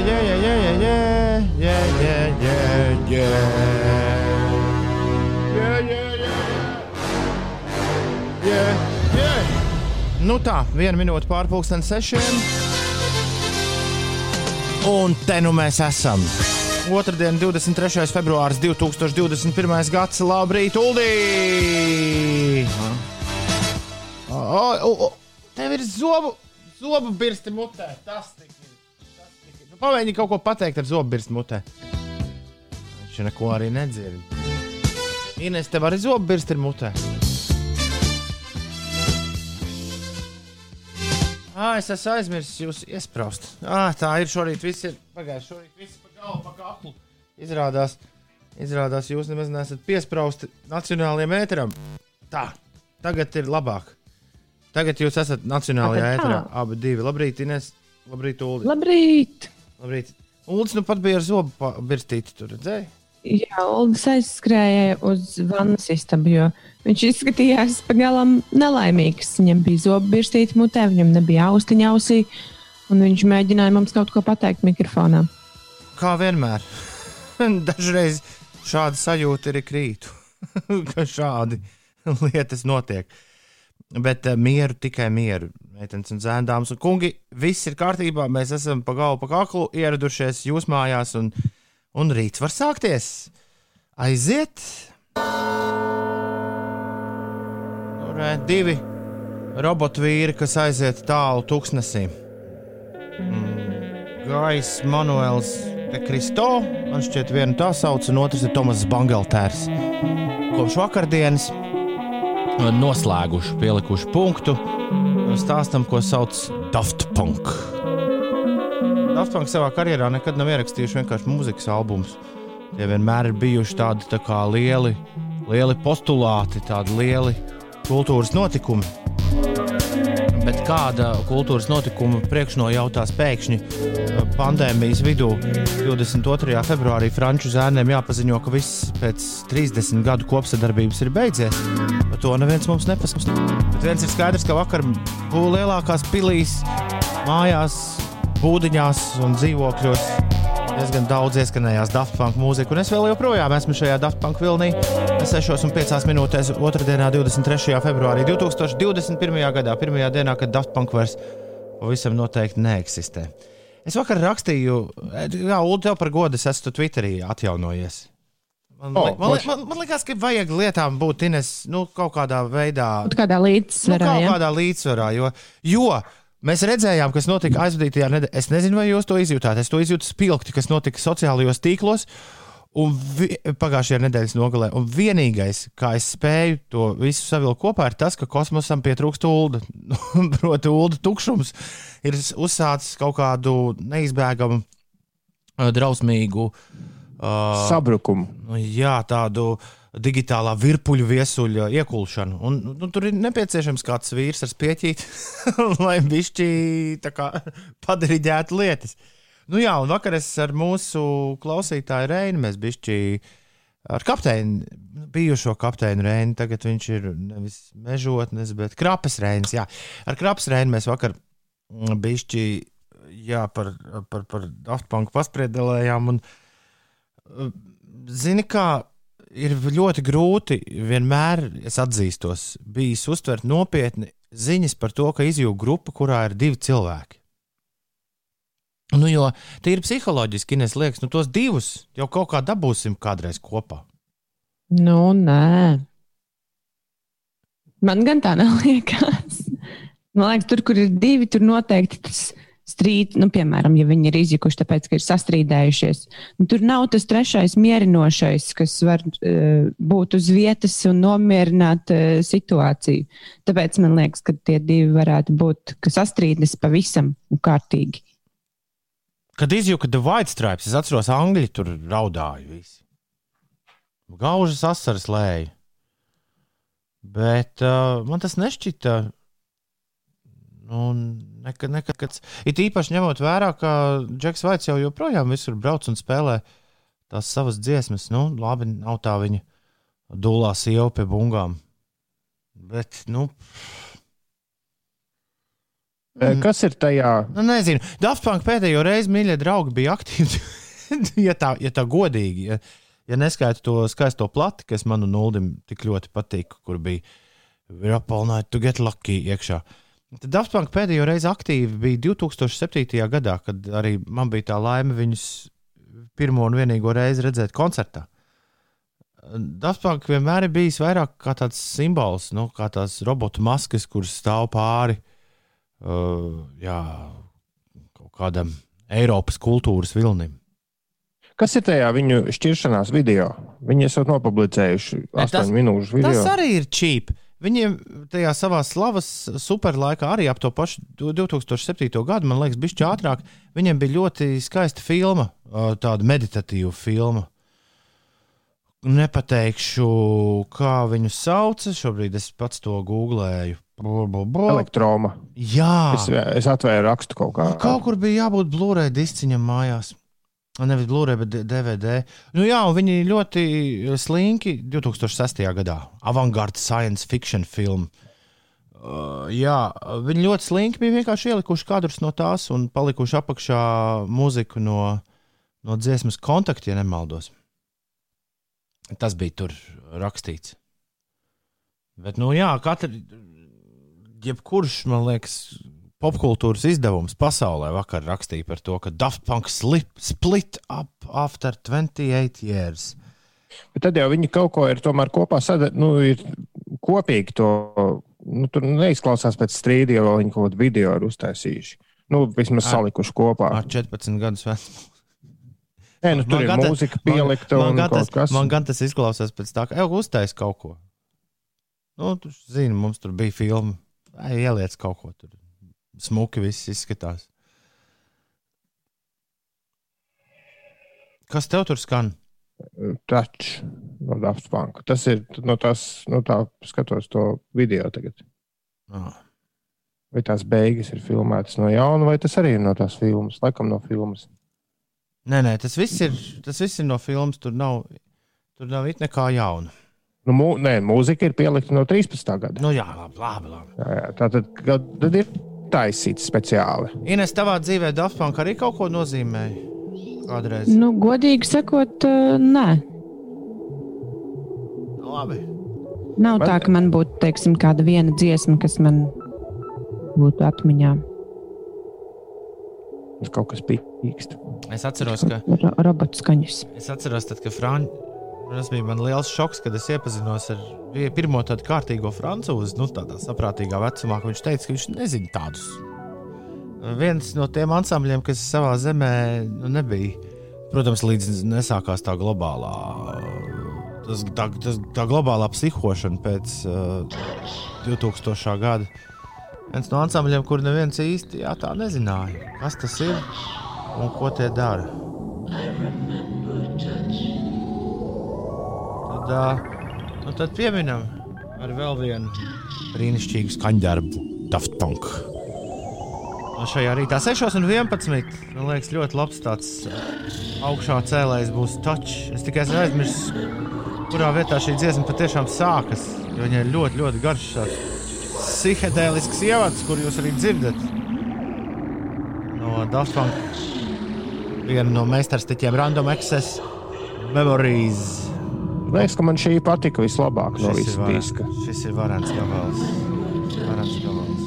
yeah, yeah, yeah, yeah, yeah, yeah, yeah, yeah, yeah. Yeah, yeah, yeah, yeah. Nu tā, viena minūte pārpusdien sešiem. Un te nu mēs esam. Otradien, 23. februāris 2021. gads. Labrīt, Uldī! O, o, o, tev ir zobu, zobu birsti mutē. Tas tik Pamēģini kaut ko pateikt ar zobu birsti mutē. Viņš neko arī nedzird. Ines, tev arī zobu birsti ir mutē. Ah, es esmu aizmirsis jūs iesprāst. Ah, tā ir šorīt. Viss ir pagājis. Šorīt viss pa galvu, pa kaklu. Izrādās, izrādās jūs nemaz neesat piesprāsti nacionālajiem ēteram. Tā, tagad ir labāk. Tagad jūs esat nacionālajā ēterā. Abi divi. Labrīt, Ines. Labrīt, Ulu. Labrīt! Labrīt. Uldis nu pat bija ar zobu birstīti. Tur redzēji? Jā, Ulas aizskrēja uz vannas istabu, jo viņš izskatījās pavisam nelaimīgs. Viņam bija zobu birstīte mutē, viņam nebija austiņa ausī, un viņš mēģināja mums kaut ko pateikt mikrofonā. Kā vienmēr. Dažreiz šāda sajūta ir krītu, ka šādi lietas notiek. Bet uh, mieru, tikai mieru. Meitenes un zēndāmas un kungi, viss ir kārtībā. Mēs esam pa galvu, pa kaklu ieradušies jūs mājās, un, un rīts var sākties. Aiziet! Ir divi robotu vīri, kas aiziet tālu tūkstnesī. Gājs Manuēls de Kristo, man šķiet, vienu tā sauc, un otrs ir Tomas Bangeltērs. Kopš vakardienas noslēguši, pielikuši punktu stāstam, ko sauc Daft Punk. Daft Punk savā karjerā nekad nav ierakstījuši vienkārši mūzikas albumus. Tie vienmēr ir bijuši tādi tā kā lieli, lieli postulāti, tādi lieli kultūras notikumi. Kāda kultūras notikuma priekšnojautās pēkšņi eh, pandēmijas vidū, 22. februārī franču zēniem jāpaziņo, ka viss pēc 30 gadu kopsadarbības ir beidzies. Par to neviens mums nepasakās. Bet viens ir skaidrs, ka vakar būs lielākās pilīs, mājās, būdiņās un dzīvokļos diezgan daudz ieskanējās Daft Punk mūzika, un es vēl joprojām esmu šajā Daft Punk vilnī. 6,5 minūtēs, 2. 23. februārī 2021. gadā, pirmajā dienā, kad Daft Punk vairs pavisam noteikti neeksistē. Es vakar rakstīju, Jā, Ulu, tev par godu, es esmu Twitterī atjaunojies. Man, O, li- man, li- forši. man, man liekas, ka vajag lietām būt Ines, nu, kaut kādā veidā Kaut kādā nu, līdzsvarā. kaut ja? kādā līdzsvarā. Jo, jo mēs redzējām, kas notika aizvadītajā nedēļā. Es nezinu, vai jūs to izjūtāt. Es to izjūtu spilgti, kas notika sociālajos tīklos. Un vi, pagājušajā nedēļas nogalē. Un vienīgais, kā es spēju to visu savilkt kopā, ir tas, ka kosmosam pietrūkst ūdens. Proti, ūdens tukšums ir uzsācis kaut kādu neizbēgamu, drausmīgu. Uh, Sabrukumu. Nu, jā, tādu digitālā virpuļu viesuļu iekulšanu. Un, nu, tur ir nepieciešams kāds vīrs ar spieķīti, lai kā padariģētu lietas. Nu jā, un vakar es ar mūsu klausītāju Reinu mēs bišķi ar kapteini, bijušo kapteini Reinu, tagad viņš ir nevis mežotnes, bet krapes Reinis. Jā, ar krapes Reinu mēs vakar mm, bišķi, jā, par, par, par Daft Punk paspriedelējām un uh, zini kā, ir ļoti grūti vienmēr, es atzīstos, bijis uztvert nopietni ziņas par to, ka izjūta grupa, kurā ir divi cilvēki. Nu, jo tīri psiholoģiski, Ines, liekas, nu, tos divus jau kaut kā dabūsim kādreiz kopā. Nu, nē. Man gan tā neliekas. Man liekas, tur, kur ir divi, tur noteikti tas strīds, nu, piemēram, ja viņi ir izjukuši, tāpēc, ka ir sastrīdējušies. Nu, tur nav tas trešais mierinošais, kas var uh, būt uz vietas un nomierināt uh, situāciju. Tāpēc man liekas, ka tie divi varētu būt, kas sastrīdas pavisam un kārtīgi. Kad izjūta The White Stripes, es atceros, Angļi tur raudāja visi. Gaužas asaras lēja. Bet uh, man tas nešķita. Nu, nekad, nekad, kad, it īpaši ņemot vērā, ka Džeks Vaits jau joprojām visur brauc un spēlē tās savas dziesmas. Nu, labi, nav tā viņa dūlā sieva pie bungām. Bet, nu, Mm. Kas ir tajā? Nu, nezinu. Daft Punk pēdējo reizi, mīļie draugi, bija aktīvi. ja, tā, ja tā godīgi, ja, ja neskaita to skaisto plati, kas manu nuldim tik ļoti patīk, kur bija night to get lucky iekšā. Tad Daft Punk pēdējo reizi aktīvi bija 2007. gadā, kad arī man bija tā laime viņus pirmo un vienīgo reizi redzēt koncertā. Daft Punk vienmēr ir bijis vairāk kā tāds simbols, nu, kā tās robotu maskas, kuras stāv pāri uh, jā, kaut kādam Eiropas kultūras vilnim. Kas ir tajā viņu šķiršanās video? Viņi esat nopublicējuši 8 minūšu video. Tas arī ir čīp. Viņiem tajā savā slavas superlaikā arī ap to pašu 2007. gadu, man liekas, bija ātrāk. Viņiem bija ļoti skaista filma, tāda meditatīva filma. Nepateikšu, kā viņu sauc. Šobrīd es pats to googlēju. Elektroma. Jā, es, es atvēru rakstu kaut kā. Kaut kur bija jābūt blūrai disciņam mājās. Nevis blūrai, bet DVD. Nu, jā, viņi ļoti slinki 2006. gadā. Avangārda science fiction filma. Uh, jā, viņi ļoti slinki bija vienkārši ielikuši kadrus no tās un palikuši apakšā mūziku no, no dziesmas kontakta, ja nemaldos. Tas bija tur rakstīts. Bet, nu, jā, katra jebkurš, man liekas, popkultūras izdevums pasaulē vakar rakstīja par to, ka Daft Punk slip, split up after 28 years. Bet tad jau viņi kaut ko ir tomēr kopā sadarbojušies, nu, ir kopīgi to. Nu, tur neizklausās pēc strīda, ja viņi kaut kādu video ir uztaisījuši. Nu, vismaz ar, salikuši kopā. Ar 14 gadus vecumu. Nē, nu, tur man ir mūzika pielikta man, man un tas. Man gan tas izklausās pēc tā, ka jau uztais kaut ko. Nu, tu zini, mums tur bija filma ieliec kaut ko tur. Smuki viss izskatās. Kas tev tur skan? Touch no Daft Punk. Tas ir no tās, no tā skatos to video tagad. Oh. Vai tās beigas ir filmētas no jauna, vai tas arī ir no tās filmas? Laikam no filmas. Nē, nē, tas viss ir, tas viss ir no filmas. Tur nav, tur nav it nekā jauna. Nu, mū, nē, mūzika ir pielikta no 13. gada. Nu, jā, labi, labi. labi. Jā, jā, tā tad, tad ir taisīts speciāli. Ines, tavā dzīvē Daft Punk arī kaut ko nozīmēja? Kādreiz? Nu, godīgi sakot, nē. Nu, labi. Nav man... tā, ka man būtu, teiksim, kāda viena dziesma, kas man būtu atmiņā. Tas kaut kas pīkst. Es atceros, ka. Ro robotu skaņas. Es atceros, tad, ka Frančija. Tas bija man liels šoks, kad es iepazinos ar pirmo tādu kārtīgo francūzi, nu, tādā saprātīgā vecumā. Viņš teica, ka viņš nezina tādus. Viens no tiem ansambļiem, kas savā zemē nu, nebija, protams, līdz nesākās tā globālā, tas, tā, tas, tā globālā psihošana pēc uh, 2000. gada. Viens no ansambļiem, kur neviens īsti jā, nezināja, kas tas ir un ko tie dara. Tad, nu, tad pieminam ar vēl vienu brīnišķīgu skaņdarbu, Daft Punk. Un šajā rītā 6,11. Man liekas, ļoti labs tāds augšā cēlējs būs touch. Es tikai aizmirsu, kurā vietā šī dziesma patiešām sākas. Viņai ir ļoti, ļoti garš psihedēlisks ievads, kur jūs arī dzirdat no Daft Punk. Viena no meistarstiķiem Random Access Memories. Liekas, ka man šī patika vislabāk no visas diska. Šis ir varants gabals. Varants gabals.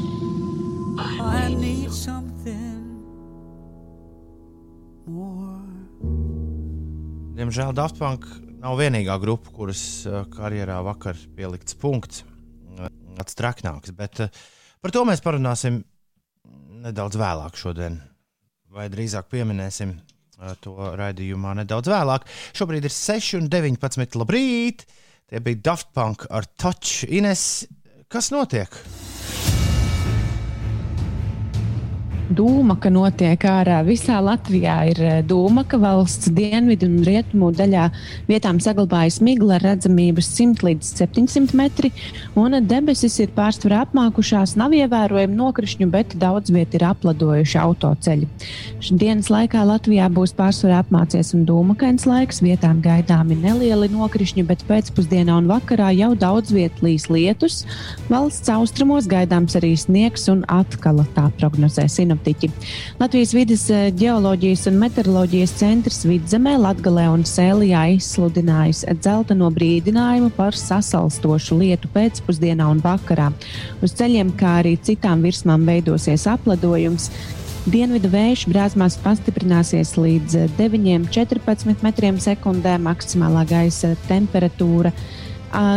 Diemžēl Daft Punk nav vienīgā grupa, kuras uh, karjerā vakar pielikts punkts. Tāds traknāks, bet uh, par to mēs parunāsim nedaudz vēlāk šodien. Vai drīzāk pieminēsim to raidījumā nedaudz vēlāk. Šobrīd ir 6,19. Labrīt! Tie bija Daft Punk ar Touch. Ines, kas notiek? Dūmaka notiek ārā. Visā Latvijā ir eh, dūmaka valsts dienvidu un rietumu daļā. Vietām saglabājas migla ar redzamību 100 līdz 700 metri, un debesis ir pārsvarā apmākušās. Nav ievērojami nokrišņu, bet daudz viet ir apladojuši autoceļi. Dienas laikā Latvijā būs pārsvarā apmācies un dūmakains laiks. Vietām gaidāmi nelieli nokrišņi, bet pēcpusdienā un vakarā jau daudz viet līs lietus. Valsts austrumos gaidāms arī sniegs un atkala tā prognozē sinoptiķi sinoptiķi. Latvijas vidas eh, geoloģijas un meteoroloģijas centrs Vidzemē, Latgalē un Sēlijā izsludinājis dzelteno brīdinājumu par sasalstošu lietu pēcpusdienā un vakarā. Uz ceļiem, kā arī citām virsmām veidosies apledojums. Dienvidu vējš brāzmās pastiprināsies līdz 9,14 metriem sekundē, maksimālā gaisa temperatūra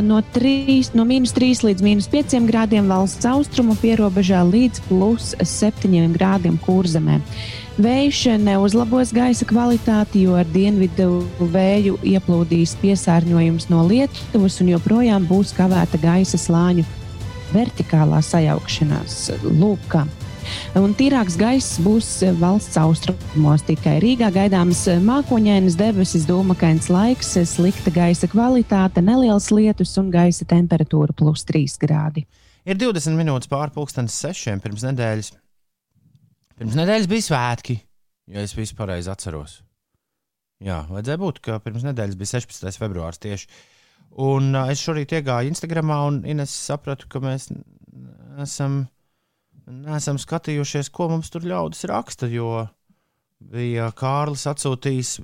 no, 3, no mīnus 3 līdz mīnus 5 grādiem valsts austrumu pierobežā līdz plus 7 grādiem kurzemē. Vējš neuzlabos gaisa kvalitāti, jo ar dienvidu vēju ieplūdīs piesārņojums no Lietuvas un joprojām būs kavēta gaisa slāņu vertikālā sajaukšanās. Lūk, Un tīrāks gaiss būs valsts austrumos. Tikai Rīgā gaidāmas mākoņainas debesis, dūmakains laiks, slikta gaisa kvalitāte, neliels lietus un gaisa temperatūra plus 3 grādi. Ir 20 minūtes pārpusdienas sešiem pirms nedēļas. Pirms nedēļas bija svētki, ja es pareizi atceros. Jā, vajadzēja būt, ka pirms nedēļas bija 16. februāris tieši. Un uh, es šorīt iegāju Instagramā un Ines sapratu, ka mēs esam neesam skatījušies, ko mums tur ļaudis raksta, jo bija Kārlis atsūtījis,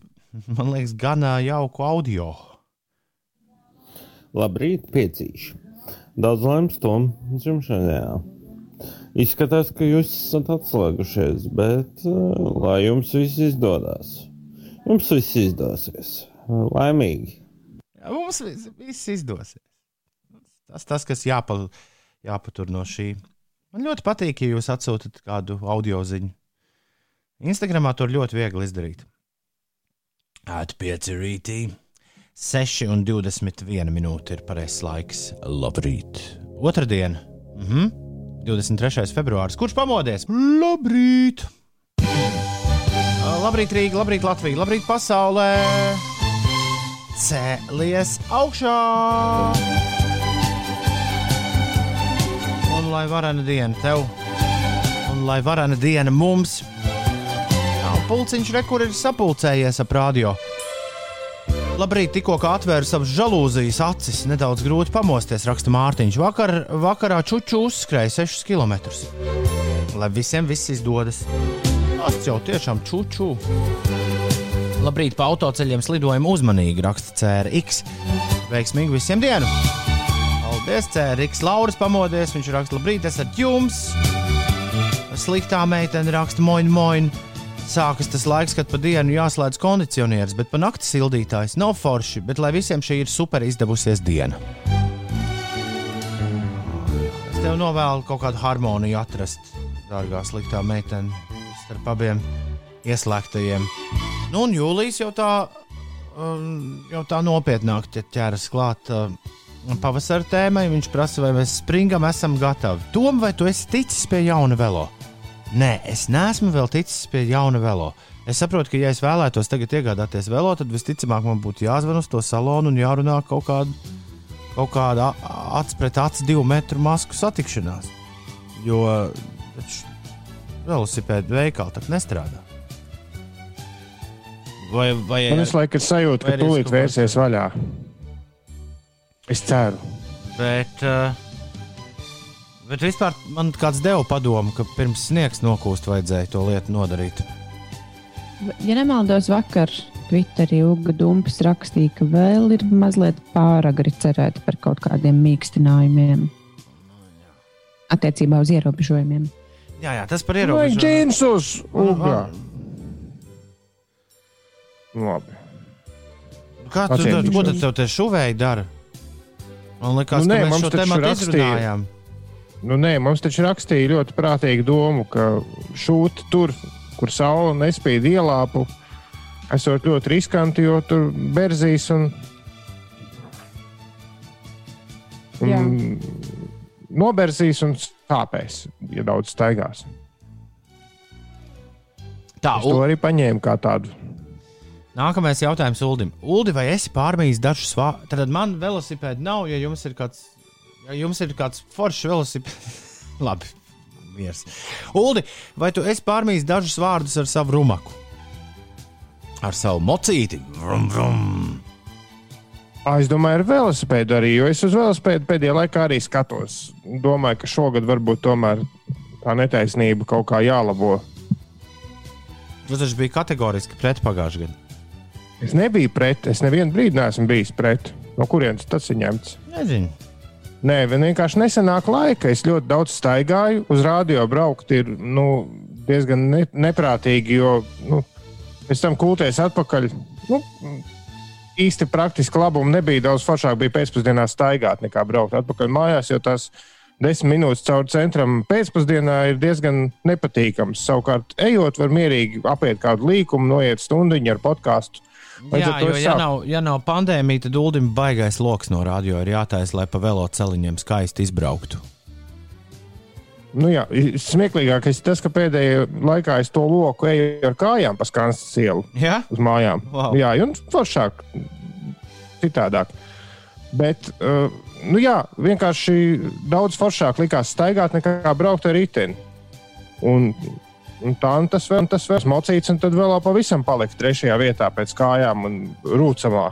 man liekas, gan jauku audio. Labrīt, piecīši. Daudz laimes tom dzimšanā. Izskatās, ka jūs esat atslēgušies, bet lai jums viss izdodas. Jums viss izdosies. Laimīgi. Jā, mums viss, viss izdosies. Tas, tas kas jāpa, jāpatur no šī Man ļoti patīk, ja jūs atsūtat kādu audio ziņu. Instagramā to ļoti viegli izdarīt. Atpieci rītī. 6 un 21 minūte ir pareizais laiks. Labrīt! Otradiena, mm -hmm. 23. februāris. Kurš pamodies? Labrīt! Labrīt, Rīga, labrīt, Latvija, labrīt, pasaulē! Cēlies augšā! Un lai varana diena tev, un lai varana diena mums. Jā, pulciņš rekur ir sapulcējies ap radio. Labrīt, tikko atvēru savas žalūzijas acis, nedaudz grūti pamosties, raksta Mārtiņš. Vakar, vakarā čuču uzskrēja 6 km. Lai visiem viss izdodas. Tas jau tiešām čuču. Labrīt, pa autoceļiem slidojam uzmanīgi, raksta CRX. Veiksmīgi visiem dienu! Paldies, Cēriks. Lauris pamodies. Viņš raksta, labrīt, esat jums. Sliktā meitene raksta, moin, moin. Sākas tas laiks, kad pa dienu jāslēdz kondicionieris, bet pa nakti sildītājs nav forši. Bet lai visiem šī ir super izdevusies diena. Es tev novēlu kaut kādu harmoniju atrast, dārgā sliktā meitene, starp abiem ieslēgtajiem. Nu, un jūlijas jau tā, um, jau tā nopietnāk ķeras klāt. Uh, pavasara tēmai. Viņš prasa, vai mēs springam esam gatavi. Tom, vai tu esi ticis pie jauna velo? Nē, es neesmu vēl ticis pie jauna velo. Es saprotu, ka, ja es vēlētos tagad iegādāties velo, tad visticamāk man būtu jāzvan uz to salonu un jārunā kaut kāda, kaut kāda acs pret acu divu metru masku satikšanās. Jo velosipēdu veikali tak nestrādā. Vai, vai, Man visu laiku ir sajūta, ka tūlīt vērsies vaļā. Es ceru. Bet, uh, bet vispār man kāds deva padomu, ka pirms sniegs nokūst, vajadzēja to lietu nodarīt. Ja nemaldos, vakar Twitterī Uga Dumpis rakstīja, ka vēl ir mazliet pāragri cerēt par kaut kādiem mīkstinājumiem attiecībā uz ierobežojumiem. Jā, jā tas par ierobežojumiem. Vai džinsus, Uga? Labi. Kā tu, te šuvēji dara? Man liekas, nu, nē, ka mēs šo tēmu izrunājām. Nu, nē, mums taču rakstīja ļoti prātīgu domu, ka šūt tur, kur saule nespīd ielāpu, esot ļoti riskanti, jo tur berzīs un, un Jā. noberzīs un sāpēs, ja daudz staigās. Tā, Es to arī paņēmu kā tādu. Nākamais jautājums Uldim. Uldi, vai esi pārmījis dažus vārdus? Tad man velosipēda nav, ja jums ir kāds, ja jums ir kāds foršs velosipēds. Labi, miers. Uldi, vai tu esi pārmījis dažus vārdus ar savu rumaku? Ar savu mocīti? Vrum, vrum. Es domāju, ar velosipēdu arī, jo es uz velosipēdu pēdējā laikā arī skatos. Domāju, ka šogad varbūt tomēr tā netaisnība kaut kā jālabo. Tu taču biji kategoriski pret pagājušajā gadā. Es nebiju pret, es nevienu brīdi neesmu bijis pret. No kurienes tas ir ņemts? Nezinu. Nē, vien vienkārši nesenāk laika. Es ļoti daudz staigāju, uz rādio braukt ir nu, diezgan ne, neprātīgi, jo nu, pēc tam kūties atpakaļ. Nu, īsti praktiski labumu nebija. Daudz foršāk bija pēcpusdienā staigāt nekā braukt atpakaļ mājās, jo tās desmit minūtes cauri centram pēcpusdienā ir diezgan nepatīkams. Savukārt, ejot, var mierīgi apiet kādu līkumu, noiet stundu ar podkāstu. Līdz Jā, jo, es ja nav, ja nav pandēmija, tad Uldim baigais lokus no radio ir jātaisa, lai pa veloceliņiem skaisti izbrauktu. Nu, jā, smieklīgākais ir tas, ka pēdējā laikā es to loku eju ar kājām pa skanstas ielu Jā, uz mājām. Wow. Jā, un foršāk, citādāk. Bet, uh, nu jā, vienkārši daudz foršāk likās staigāt nekā braukt ar riteni. Un, un tas vēl, un tas vēl mocīts, un tad vēl pavisam palikt trešajā vietā pēc kājām un rūcamā.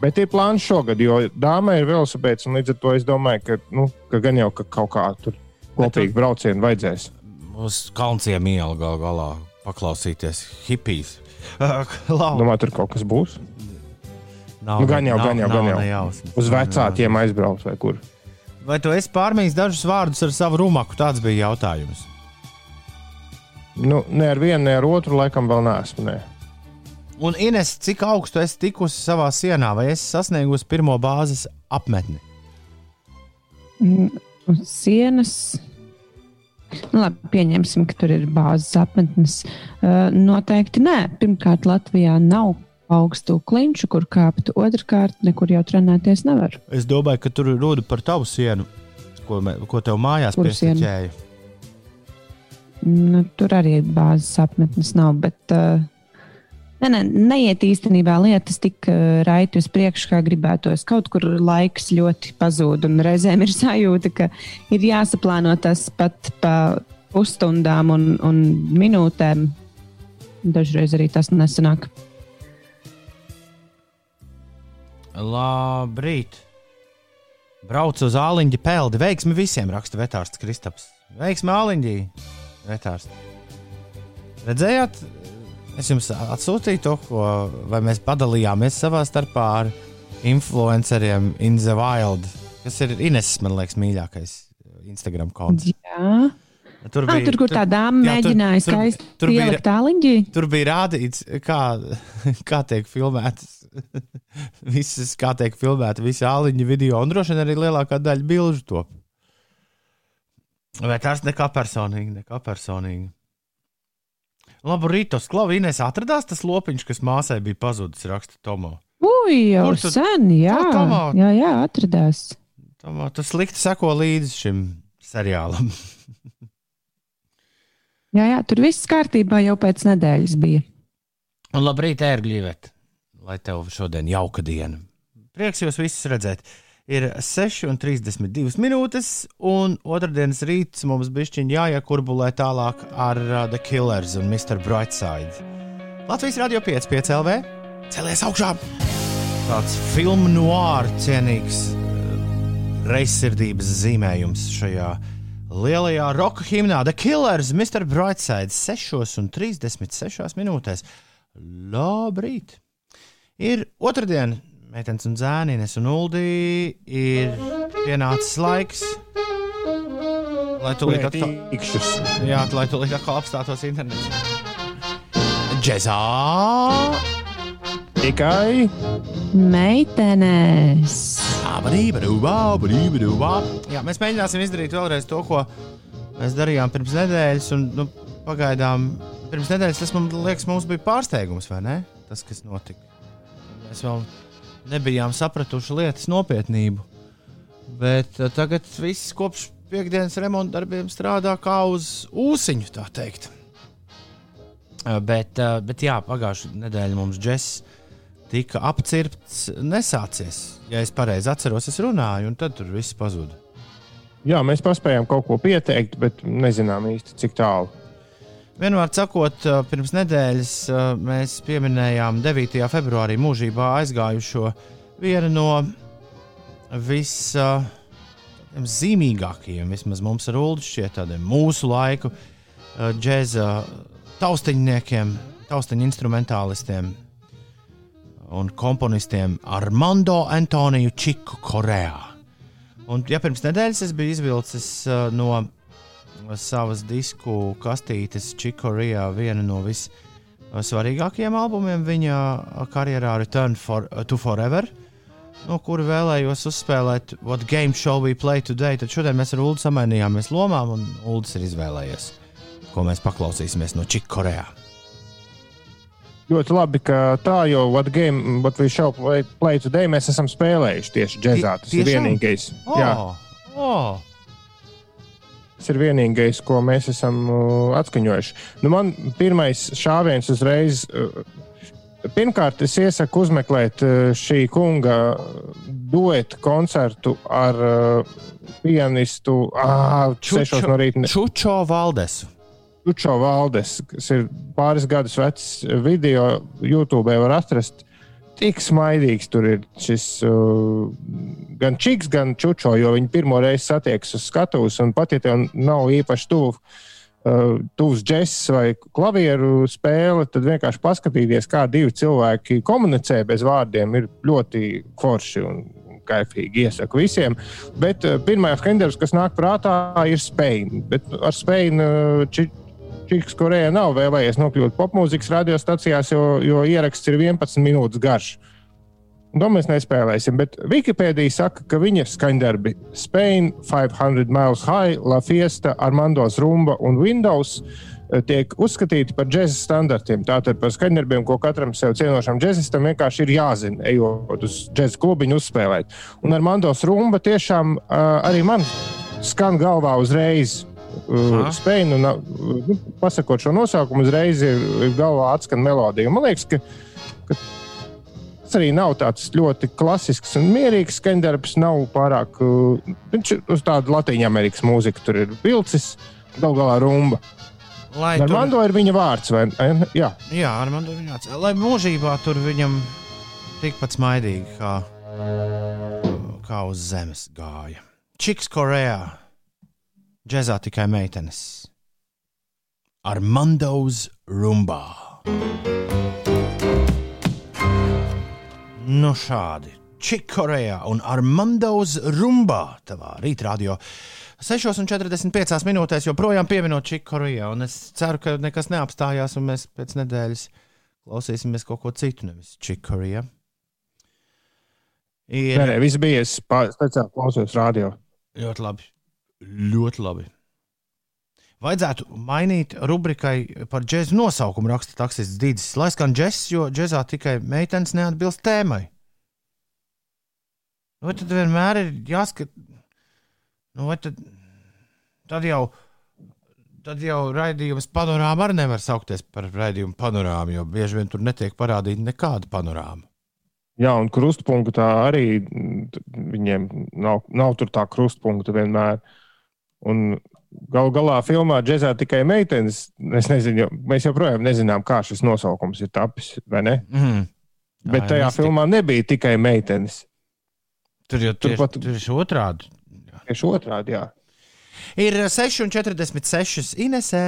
Bet ir plāns šogad, jo dāmai ir velosipēds, un līdz ar to es domāju, ka, nu, ka gan jau ka kaut kā tur kopīgi braucienu vajadzēs. uz kalnciem iela gal galā paklausīties hipijas. Domāju, tur kaut kas būs. Nav, Nu, gan jau, nav- gan jau, nav gan jau. nejausmas. Uz vecākiem aizbraukt vai kur. Vai tu esi pārmījis dažus vārdus ar savu rumaku? Tāds bija jautājums. Nu, ne ar vienu, ne ar otru laikam vēl neesmu. Ne. Un Ines, cik augstu esi tikusi savā sienā, vai esi sasniegusi pirmo bāzes apmetni? Mm, Uz sienas. Nu, labi, pieņemsim, ka tur ir bāzes apmetnes. Uh, noteikti nē. Pirmkārt, Latvijā nav augstu klinšu, kur kāpt. Otrakārt, nekur jau trenēties nevar. Es domāju, ka tur ir runa par tavu sienu, ko, me, ko tev mājās piestiķēja. Nu, tur arī bāzes apmetnes nav. Bet, uh, ne, ne, neiet īstenībā lietas tik uh, raiti uz priekšu, kā gribētos. Kaut kur laiks ļoti pazūd, un reizēm ir sajūta, ka ir jāsaplāno tas pat pa pusstundām un, un minūtēm. Dažreiz arī tas nesanāk. Labrīt! Brauc uz āliņģa peldi. Veiksmi visiem, raksta vetārsts Kristaps. Veiksmi āliņģī, vetārsts. Redzējāt, es jums atsūtīju to, ko vai mēs padalījāmies savā starpā ar influenceriem in the wild, kas ir Ines, man liekas, mīļākais Instagram konts. Jā, tur, ah, tur kur tā dāma jā, tur- mēģināja tur- skaisti tur bija- pielikt tāliņģī. Tur bija rādīts, kā, kā tiek filmētas visas, kā tiek filmēta visa āliņa video, un droši vien arī lielākā daļa bilžu top. Vai tas nekā personīgi, nekā personīgi. Labu rītu, Klavīnēs atradās tas lopiņš, kas māsai bija pazudis, raksta Tomo. Ui, jau tu- sen, jā, Kur Tomā? jā, jā, atradās. Tomo, tu slikti seko līdzi šim seriālam. Jā, jā, tur viss kārtībā jau pēc nedēļas bija. Un labrīt, ērgļīvet, lai tev šodien jauka diena. Prieks jūs visus redzēt. Ir 6,32 minūtes, un otrdienas rīts mums bija jāiekurbulē tālāk ar uh, The Killers un Mr. Brightside. Latvijas radio 5, 5 LV. Celies augšā! Tāds filmu noir cienīgs uh, reizsirdības zīmējums šajā lielajā roka himnā The Killers, Mr. Brightside 6,36 minūtēs. Labrīt! Ir otrdiena, meitenes un zēnines un uldī ir pienācis laiks. Lai tu līdz atkal, Ikšķis. jā, lai tu līdz atkal apstātos internetā. Džezā! Tikai Meitenes! Jā, mēs mēģināsim izdarīt vēlreiz to, ko mēs darījām pirms nedēļas. Un, nu, pagaidām, pirms nedēļas tas man liekas, mums bija pārsteigums, vai ne? Tas, kas notika. Mēs vēl nebijām sapratuši lietas nopietnību. Bet uh, tagad viss kopš piekdienas remonta darbiem strādā kā uz ūsiņu, tā teikt. Uh, bet, uh, bet jā, pagājušā nedēļa mums džeks tika apcirpts, nesācies. Ja es pareizi atceros, es runāju, un tad tur viss pazuda. Jā, mēs paspējām kaut ko pieteikt, bet nezinām īsti cik tālu. Vienmēr sakot, uh, pirms nedēļas uh, mēs pieminējām 9. februārī mūžībā aizgājušo vienu no viszīmīgākajiem, vismaz mums ar Ulu šķiet, tādiem mūsu laiku uh, džēza taustiņniekiem, taustiņu instrumentālistiem un komponistiem Armando Antoniju Čiku Korejā. Un, ja pirms nedēļas es biju izvilcis no savas disku kastītes Čikorejā vienu no vissvarīgākajiem albumiem viņa karjerā Return for, to Forever. No kura vēlējos uzspēlēt What Game Shall We Play Today? Tad šodien mēs ar Ulu samainījāmies lomām, un Ulas ir izvēlējies, ko mēs paklausīsimies no Čikorejā. Ļoti labi, ka tā jau What Game, What We Shall Play, play Today mēs esam spēlējuši tieši džēzā. Tas Tiešām? ir vienīgais. Oh, Jā, oh. Tas ir vienīgais, ko mēs esam atskaņojuši. Nu, man pirmais šāviens uzreiz. Pirmkārt, es iesaku uzmeklēt šī kunga duetu koncertu ar pianistu ah, 6 no rīta. Čučo Valdesu. Čučo Valdes, kas ir pāris gadus vecs video, YouTube var atrast. Tik smaidīgs tur ir šis uh, gan čiks, gan čučo, jo viņi pirmo reizi satiekas uz skatuves. Un pat ja tev nav īpaši tuvu, uh, tuvs džeks vai klavieru spēle, tad vienkārši paskatīties, kā divi cilvēki komunicē bez vārdiem, ir ļoti forši un kaifīgi. Iesaku visiem. Bet uh, pirmais skanders, kas nāk prātā, ir. Bet ar Spēņu uh, Čiks Koreja nav vēlējies nokļūt popmūzikas radiostacijās, jo, jo ieraksts ir 11 minūtes garš. To mēs nespēlēsim, bet Wikipēdija saka, ka viņa skaņdarbi Spain, 500 Miles High, La Fiesta, Armandos Rumba un Windows eh, tiek uzskatīti par džēzus standartiem. Tātad par skaņdarbiem, ko katram sev cienošam džēzistam vienkārši ir jāzina, ejot uz džēzus klubiņu uzspēlēt. Un Armandos Rumba tiešām uh, arī man skan galvā uzreiz. Aha. Spēļu, nu, nu, pasakot šo nosaukumu, uzreiz ir, ir galvā atskan melodija. Man liekas, ka, ka tas arī nav tāds ļoti klasisks un mierīgs skaņdarbs. Nav pārāk. Uh, viņš ir uz tādu Latvijas Amerikas mūziku, tur ir vilcis, gal galā rumba. Lai Ar tur, ir viņa vārds, vai ne? Jā, jā, ar Mando viņa atsauc. Lai mūžībā tur viņam tikpat smaidīgi kā, kā uz zemes gāja. Čiks Korejā. Džezā tikai meitenes. Ar Mando's Rumbā. Nu šādi. Čikorejā un Armando's Rumbā tavā rītradio. 6,45 minūtēs joprojām pieminot Čikorejā, un es ceru, ka nekas neapstājās, un mēs pēc nedēļas klausīsimies kaut ko citu, nevis Čikorejā. Ir nē, nē, viss bija. Es speciāli klausos radio. ļoti labi. Ļoti labi. Vajadzētu mainīt rubrikai par džēzu nosaukumu, raksta taksists Dīdis. Lai skan džeks, jo džēzā tikai meitenes neatbilst tēmai. Vai tad vienmēr ir jāskat, nu, vai tad, tad jau. Tad jau raidījums panorāma arī nevar saukties par raidījumu panorāmu, jo bieži vien tur netiek parādīta nekāda panorāma. Jā, un krustpunktā arī viņiem nav, nav tur tā krustpunkta vienmēr. Un gal galā filmā džēzā tikai meitenes. Es nezinu, mēs joprojām nezinām, kā šis nosaukums ir tapis, vai ne? Mm. Bet tajā filmā nebija tikai meitenes. tur jau tieši, Turpat- tieši otrādi. Tieši otrādi, jā. Ir 6,46 Inesē.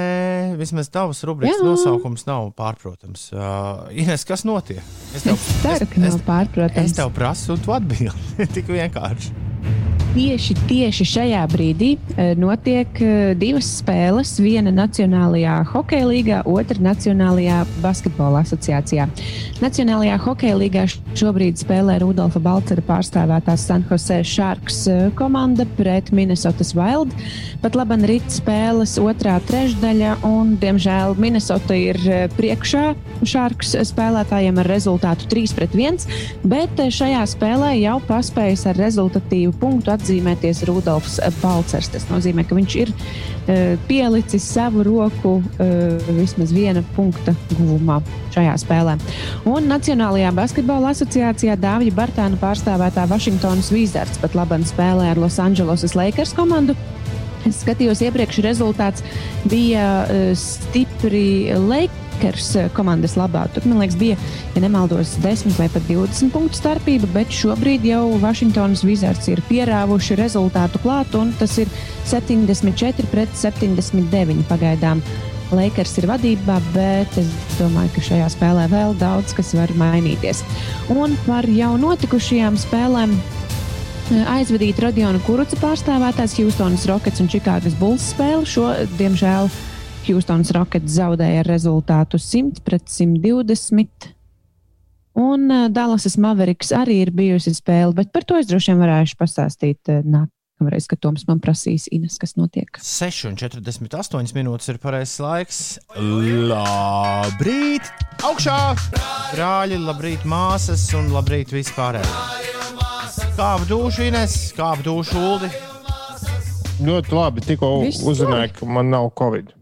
Vismaz tavs rubrikas nosaukums nav pārprotams. Uh, Ines, kas notiek? Es Es ceru, ka nav es, pārprotams. es tev prasu, un tu atbildi. Tik vienkārši. Tieši, tieši šajā brīdī eh, notiek eh, divas spēles. Viena Nacionālajā hokeja līgā, otra Nacionālajā basketbola asociācijā. Nacionālajā hokeja līgā šobrīd spēlē Rudolfa Balcera pārstāvētā San Jose Sharks eh, komanda pret Minnesotas Wild. Pat labi rīt spēles otrā trešdaļa, un, diemžēl, Minnesota ir priekšā Sharks spēlētājiem ar rezultātu 3 pret 1, bet šajā spēlē jau paspējas ar rezultatīvu punktu atzīmēties Rudolfs Balcers. Tas nozīmē, ka viņš ir uh, pielicis savu roku uh, vismaz viena punkta guvumā šajā spēlē. Un Nacionālajā basketbola asociācijā Dāvija Bartāna pārstāvētā Vašingtonas Wizards pat labam spēlē ar Los Angeles Lakers komandu. Es skatījos iepriekš, rezultāts bija uh, stipri Lakers komandas labā. Tur, man liekas, bija, ja nemaldos, 10 vai pat 20 punktu starpība, bet šobrīd jau Vašingtonas Wizards ir pierāvuši rezultātu klāt, un tas ir 74 pret 79 pagaidām. Lakers ir vadībā, bet es domāju, ka šajā spēlē vēl daudz kas var mainīties. Un par jau notikušajām spēlēm aizvadīt Rodionu Kuruca pārstāvētās Houstonas Rockets un Čikāgas Bulls spēli. Šo, diemžēl, Houstonas Rockets zaudēja ar rezultātu 100 pret 120. Un uh, Dallasas Mavericks arī ir bijusi spēle, bet par to es droši vien varēšu pastāstīt uh, nākamreiz, kad Toms man prasīs, Ines, kas notiek. 6,48 minūtes ir pareizais laiks. Labrīt! Augšā! Brāļi, labrīt, māsas un labrīt vispārējie! Kāpu dušu, Ines, kāpu dušu, Uldi. Ļoti labi. Tikko uzzināju, ka man nav covid.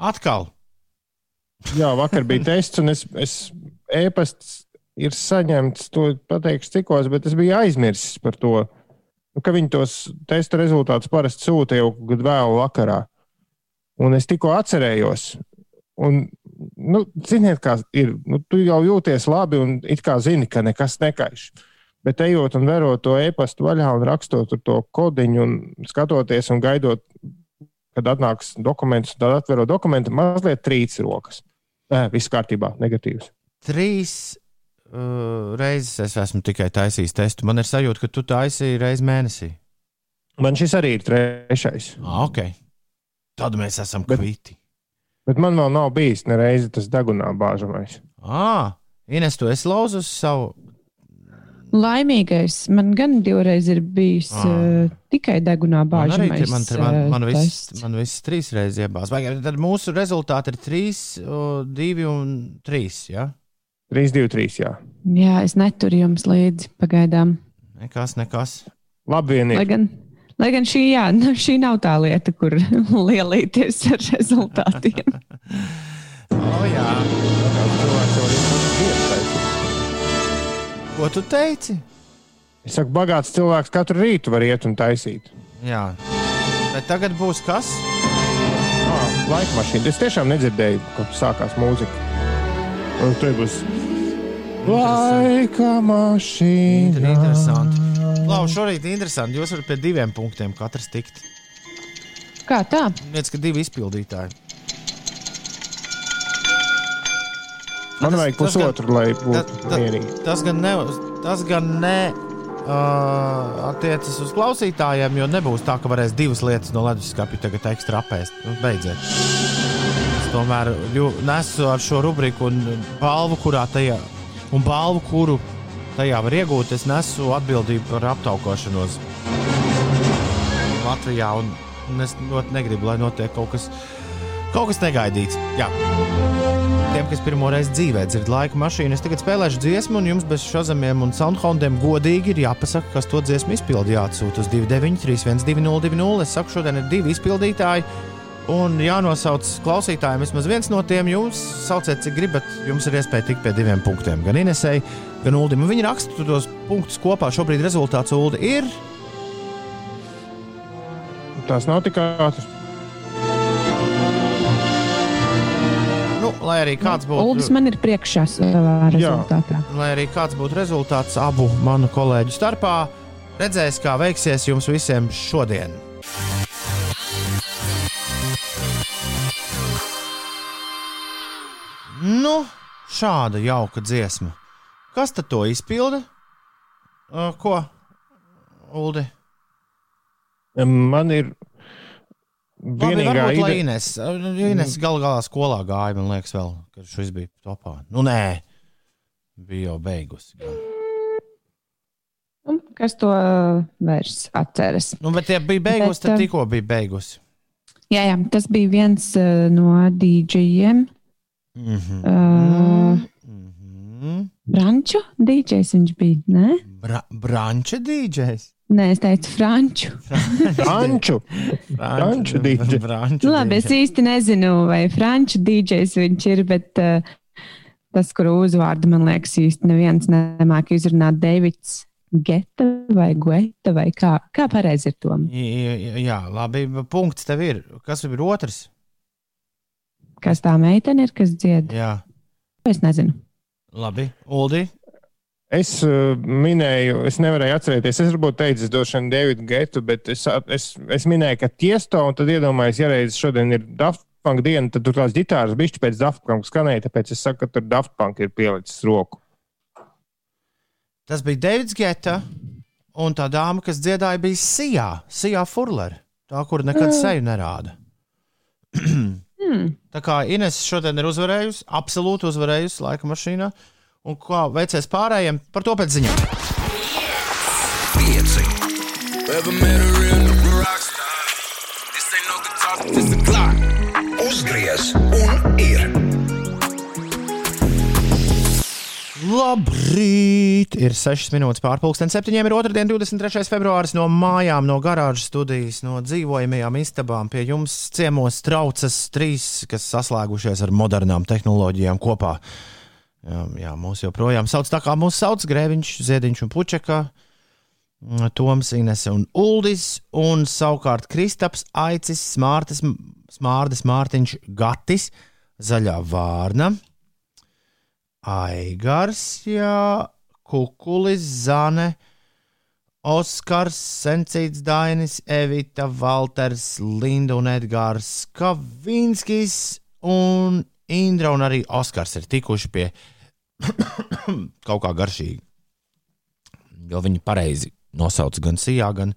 Atkal. Jā, vakar bija tests, un es, es e-pasts ir saņemts. To pateikšu cikos, bet es biju aizmirsis par to. Nu, ka viņi tos testa rezultātus parasti sūta jau kad vēlu vakarā. Un es tikko atcerējos. Un, nu, ziniet, kā ir. Nu, tu jau jūties labi un it kā zini, ka nekas nekaiš. Bet ejot un verot to e-pastu vaļā un rakstot to kodiņu un skatoties un gaidot, kad atnāks dokuments, tad atverot dokumentu, mazliet trīc rokas. Nē, viss kārtībā, negatīvs. Trīs uh, reizes es esmu tikai taisījis testu. Man ir sajūta, ka tu taisīji reizi mēnesī. Man šis arī ir trešais. Ah, ok. Tad mēs esam Bet- kviti. Bet man vēl nav bijis nereizi tas degunā bāžamais. Ah, Ines, tu esi lauzus savu. Laimīgais man gan divreiz ir bijis Ah. uh, tikai degunā Man arī man, man, uh, man, viss, man viss trīs reizes iebāz. Vai tad mūsu rezultāti ir trīs, o, divi un trīs. Ja? 3, 2, 3. Jā, Jā, es neturu jums līdzi pagaidām. Nekas, nekas. labi. Vien Lai gan, lai gan šī, jā, nu, šī nav tā lieta, kur lielīties ar rezultātiem. Oh, jā. Jau ir iespējams. Ko tu teici? Es saku, bagāts cilvēks katru rītu var iet un taisīt. Jā. Bet tagad būs kas? Ah, laika mašīna. Es tiešām nedzirdēju, kad sākās mūzika. Un tur būs laika mašīna. Inter- Interesanti. Lau, šorīt interesanti. Jūs varat pie diviem punktiem katrs tikt. Kā tā? Viens, ka divi izpildītāji. Man Tas- vajag tas gan- pusotru, lai Ta- būtu ta- mierīgi. Tas gan ne, tas gan ne uh, attiecas uz klausītājiem, jo nebūs tā, ka varēs divas lietas no leduskapja tagad ekstra apēst. Nu, beidziet. Es tomēr jū- nesu ar šo rubriku un balvu, kurā tajā, un balvu, kuru tajā var iegūt, es nesu atbildību par aptaukošanos Latvijā. Un, un es ļoti negribu, lai notiek kaut kas, kaut kas negaidīts. Jā. Tiem, kas pirmo reizi dzīvē dzird laika mašīnu, es tagad spēlēšu dziesmu, un jums bez šazamiem un soundhoundiem godīgi ir jāpasaka, kas to dziesmu izpildīja. Jāatsūta uz 293, 1202. Es saku, šodien ir divi izpildītāji, un jānosauc klausītājiem vismaz viens no tiem. Jūs sauciet, cik gribat, jums ir iespēja tikt pie diviem punktiem. Gan Inesei, gan Ulim. Viņi raksta tos punktus kopā. Šobrīd rezultāts Uli ir. Tas nav tik ātrs. Lai arī kāds Uldis būtu, man ir priekšā savā Jā. rezultātā. lai arī kāds būtu rezultāts abu manu kolēģu starpā, redzēs, kā veiksies jums visiem šodien. Nu, šāda jauka dziesma. Kas tad to izpilda? Uh, ko? Uldi. Man ir vienīgā varbūt, lai ideja. Ines. Uh, Ines gal galā skolā gāja, man liekas, vēl, kad šis bija topā. Nu, nē, bija jau beigusi. gan. Un Kas to uh, vairs atceras? Nu, bet ja bija beigusi, Bet, tad um, tikko bija beigusi. Jā, jā, tas bija viens uh, no DJiem. Mm -hmm. Uh, Mm -hmm. Branču DJs viņš bija. Ne? Bra branča dīdžers. Nē, es teicu, franču. Franču. Franču DJ. Franču Labi, es īsti nezinu, vai franču dīdžejs viņš ir, bet uh, tas, kuru uzvārdu man liekas, īsti neviens nemāk izrunāt. Deivids Geta vai Gueta vai kā, kā pareizi ir to? Jā, jā, labi. Punkts tev ir. Kas ir otrs? Kas tā meitene ir, kas dzied? Jā, Es nezinu. labi. Uldi. Es uh, minēju, es nevarēju atcerēties. Es varbūt teicu, es došu Davidu Getu, bet es, es, es minēju, ka tiesto, un tad iedomājos, ja reiz šodien ir Daft Punk diena, tad tur tās ģitāras bišķi pēc Daft Punk skanēja, tāpēc es saku, ka tur Daft Punk ir pielicis roku. Tas bija Deivids Geta, un tā dāma, kas dziedāja, bija Sijā, Sijā Furler. Tā, kur nekad seju nerāda. Hmm. Tā kā Ines šodien ir uzvarējusi, absolūti uzvarējusi laika mašīnā. Un kā veicies pārējiem, par to pēc ziņām. Pieci. Uzgriez un ir. Labrīt! Ir 6 minūtes pārpusdienas, 7. ir otrdiena, 23. februāris no mājām, no garāžas studijas, no dzīvojamajām istabām. Pie jums ciemos traucas trīs, kas saslēgušies ar modernām tehnoloģijām kopā. Jā, jā mūs joprojām sauc tā, kā mūsu sauc Grēviņš, Ziediņš un Pučeka. Toms, Ines un Uldis, un savukārt Kristaps, Aicis, Smārtis, Smārdas, Mārtiņš, Gatis, Zaļā Vārna, Aigars, jā, Kukulis, Zane, Oskars, Sencīts, Dainis, Evita, Valters, Linda un Edgars Kavinskis un Indra un arī Oskars ir tikuši pie kaut kā garšīgi. Jo viņi pareizi nosauca gan Sijā, gan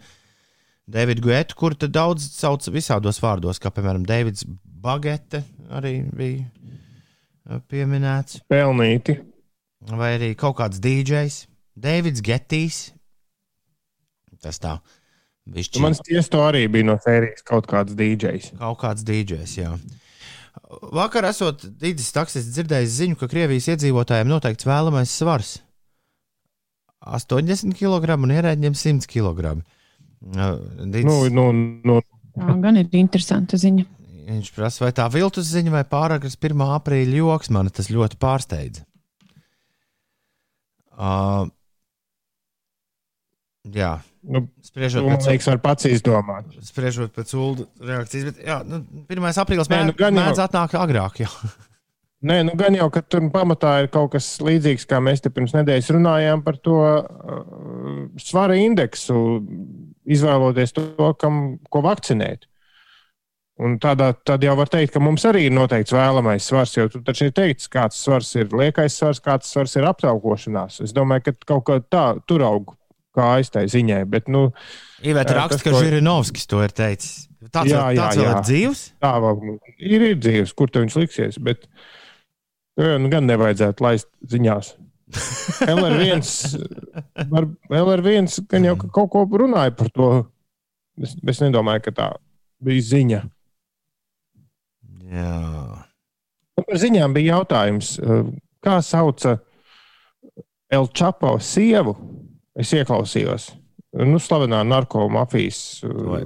Davidu Guetu, kur daudz sauc visādos vārdos, kā piemēram Davids Bagete arī bija uh, pieminēts, Pelnīti. vai arī kaut kāds DJs, Davids Getijs. Tas tā, višķi, Mans tiesto arī bija no sērijas kaut kāds DJs. kaut kāds DJs, jā. Vakar esot Dīdis Taksis dzirdējis ziņu, ka Krievijas iedzīvotājiem noteikts vēlamais svars. 80 kg un ierēģiem 100 kg. Dīdis, Nu, nu, nu, Tā gan ir interesanta ziņa. Viņš prasa, vai tā viltus ziņa vai pāragras 1. aprīļa joks man tas ļoti pārsteidza. Uh, jā, nu, spriežot pēc, liekas, var pats izdomāt. spriežot pēc ulu reakcijas, bet jā, nu, 1. aprīlis nu, gan jau- mēdz atnākt agrāk. Jā. Nē, nu gan jau, ka tur pamatā ir kaut kas līdzīgs, kā mēs te pirms nedēļas runājām par to uh, svara indeksu, izvēloties to, kam, ko vakcinēt. Un tādā, tad jau var teikt, ka mums arī ir noteikts vēlamais svars, jo tur taču ir teikts, kāds svars ir liekais svars, kāds svars ir aptaukošanās. Es domāju, ka kaut kā tā tur aug kā aiztai ziņai. Bet, nu, Iveta Jā, raksta, tas, ka Žirinovskis to ir teicis. Tāds, Jā, jā, tāds jā. ir dzīvs. tā vēl ir, ir dzīves, kur viņš liksies. Bet jā, nu, gan nevajadzētu laist ziņās. LR1, var, LR1 gan jau ka kaut ko runāja par to. Es, es nedomāju, ka tā bija ziņa. Jā. Nu, Par ziņām bija jautājums, eh, kā sauca El Čapo sievu. Es ieklausījos. Nu, slavenā narkomāfijas. Vai-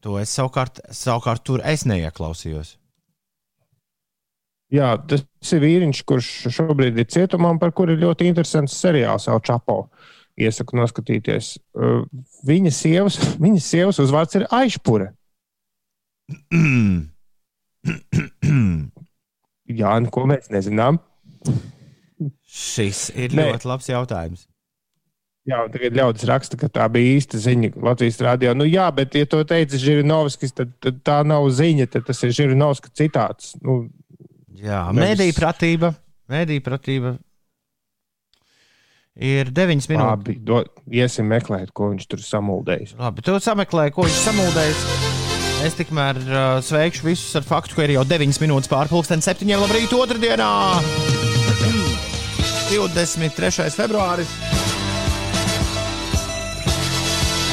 To es savukārt, savukārt tur es neieklausījos. Jā, tas ir vīriņš, kurš šobrīd ir cietumā, par kuru ir ļoti interesants seriāls El Čapo. Iesaku noskatīties. Eh, Viņa sievas, viņa sievas uzvārds ir Aišpure. Jā, ko mēs nezinām. Šis ir Nē. ļoti labs jautājums. Jā, tagad ļaudis raksta, ka tā bija īsta ziņa Latvijas rādio. Nu, jā, bet, ja to teica Žirinovskis, tad, tad tā nav ziņa, tad tas ir Žirinovska citāts. Nu, Jā, Nevis- mediju pratība. Mediju pratība. Ir 9 minūtes. labi, do, iesim meklēt, ko viņš tur samuldējis. Labi, tu sameklēji, ko viņš samuldējis. Es tikmēr uh, sveikšu visus ar faktu, ka ir jau 9 minūtes pārpusdienas, 7. labrīt, otrdienā, 23. februāris.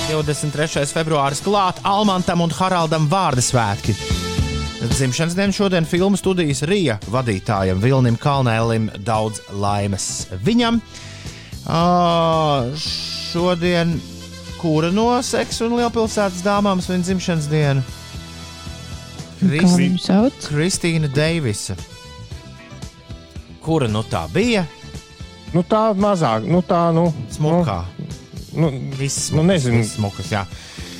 23. februāris klāt Almantam un Haraldam vārdu svētki. Dzimšanas diena šodien filmu studijas Rija vadītājam Vilnim Kalnēlim daudz laimes viņam. Uh, šodien kura no seksa un lielpilsētas dāmām svin dzimšanas dienu? Kristi? Kristīna Deivisa. Kura nu tā bija? Nu, tā mazāk, nu, tā, nu, Smukā. nu, Viss nu, nezinu. viss smukas, jā.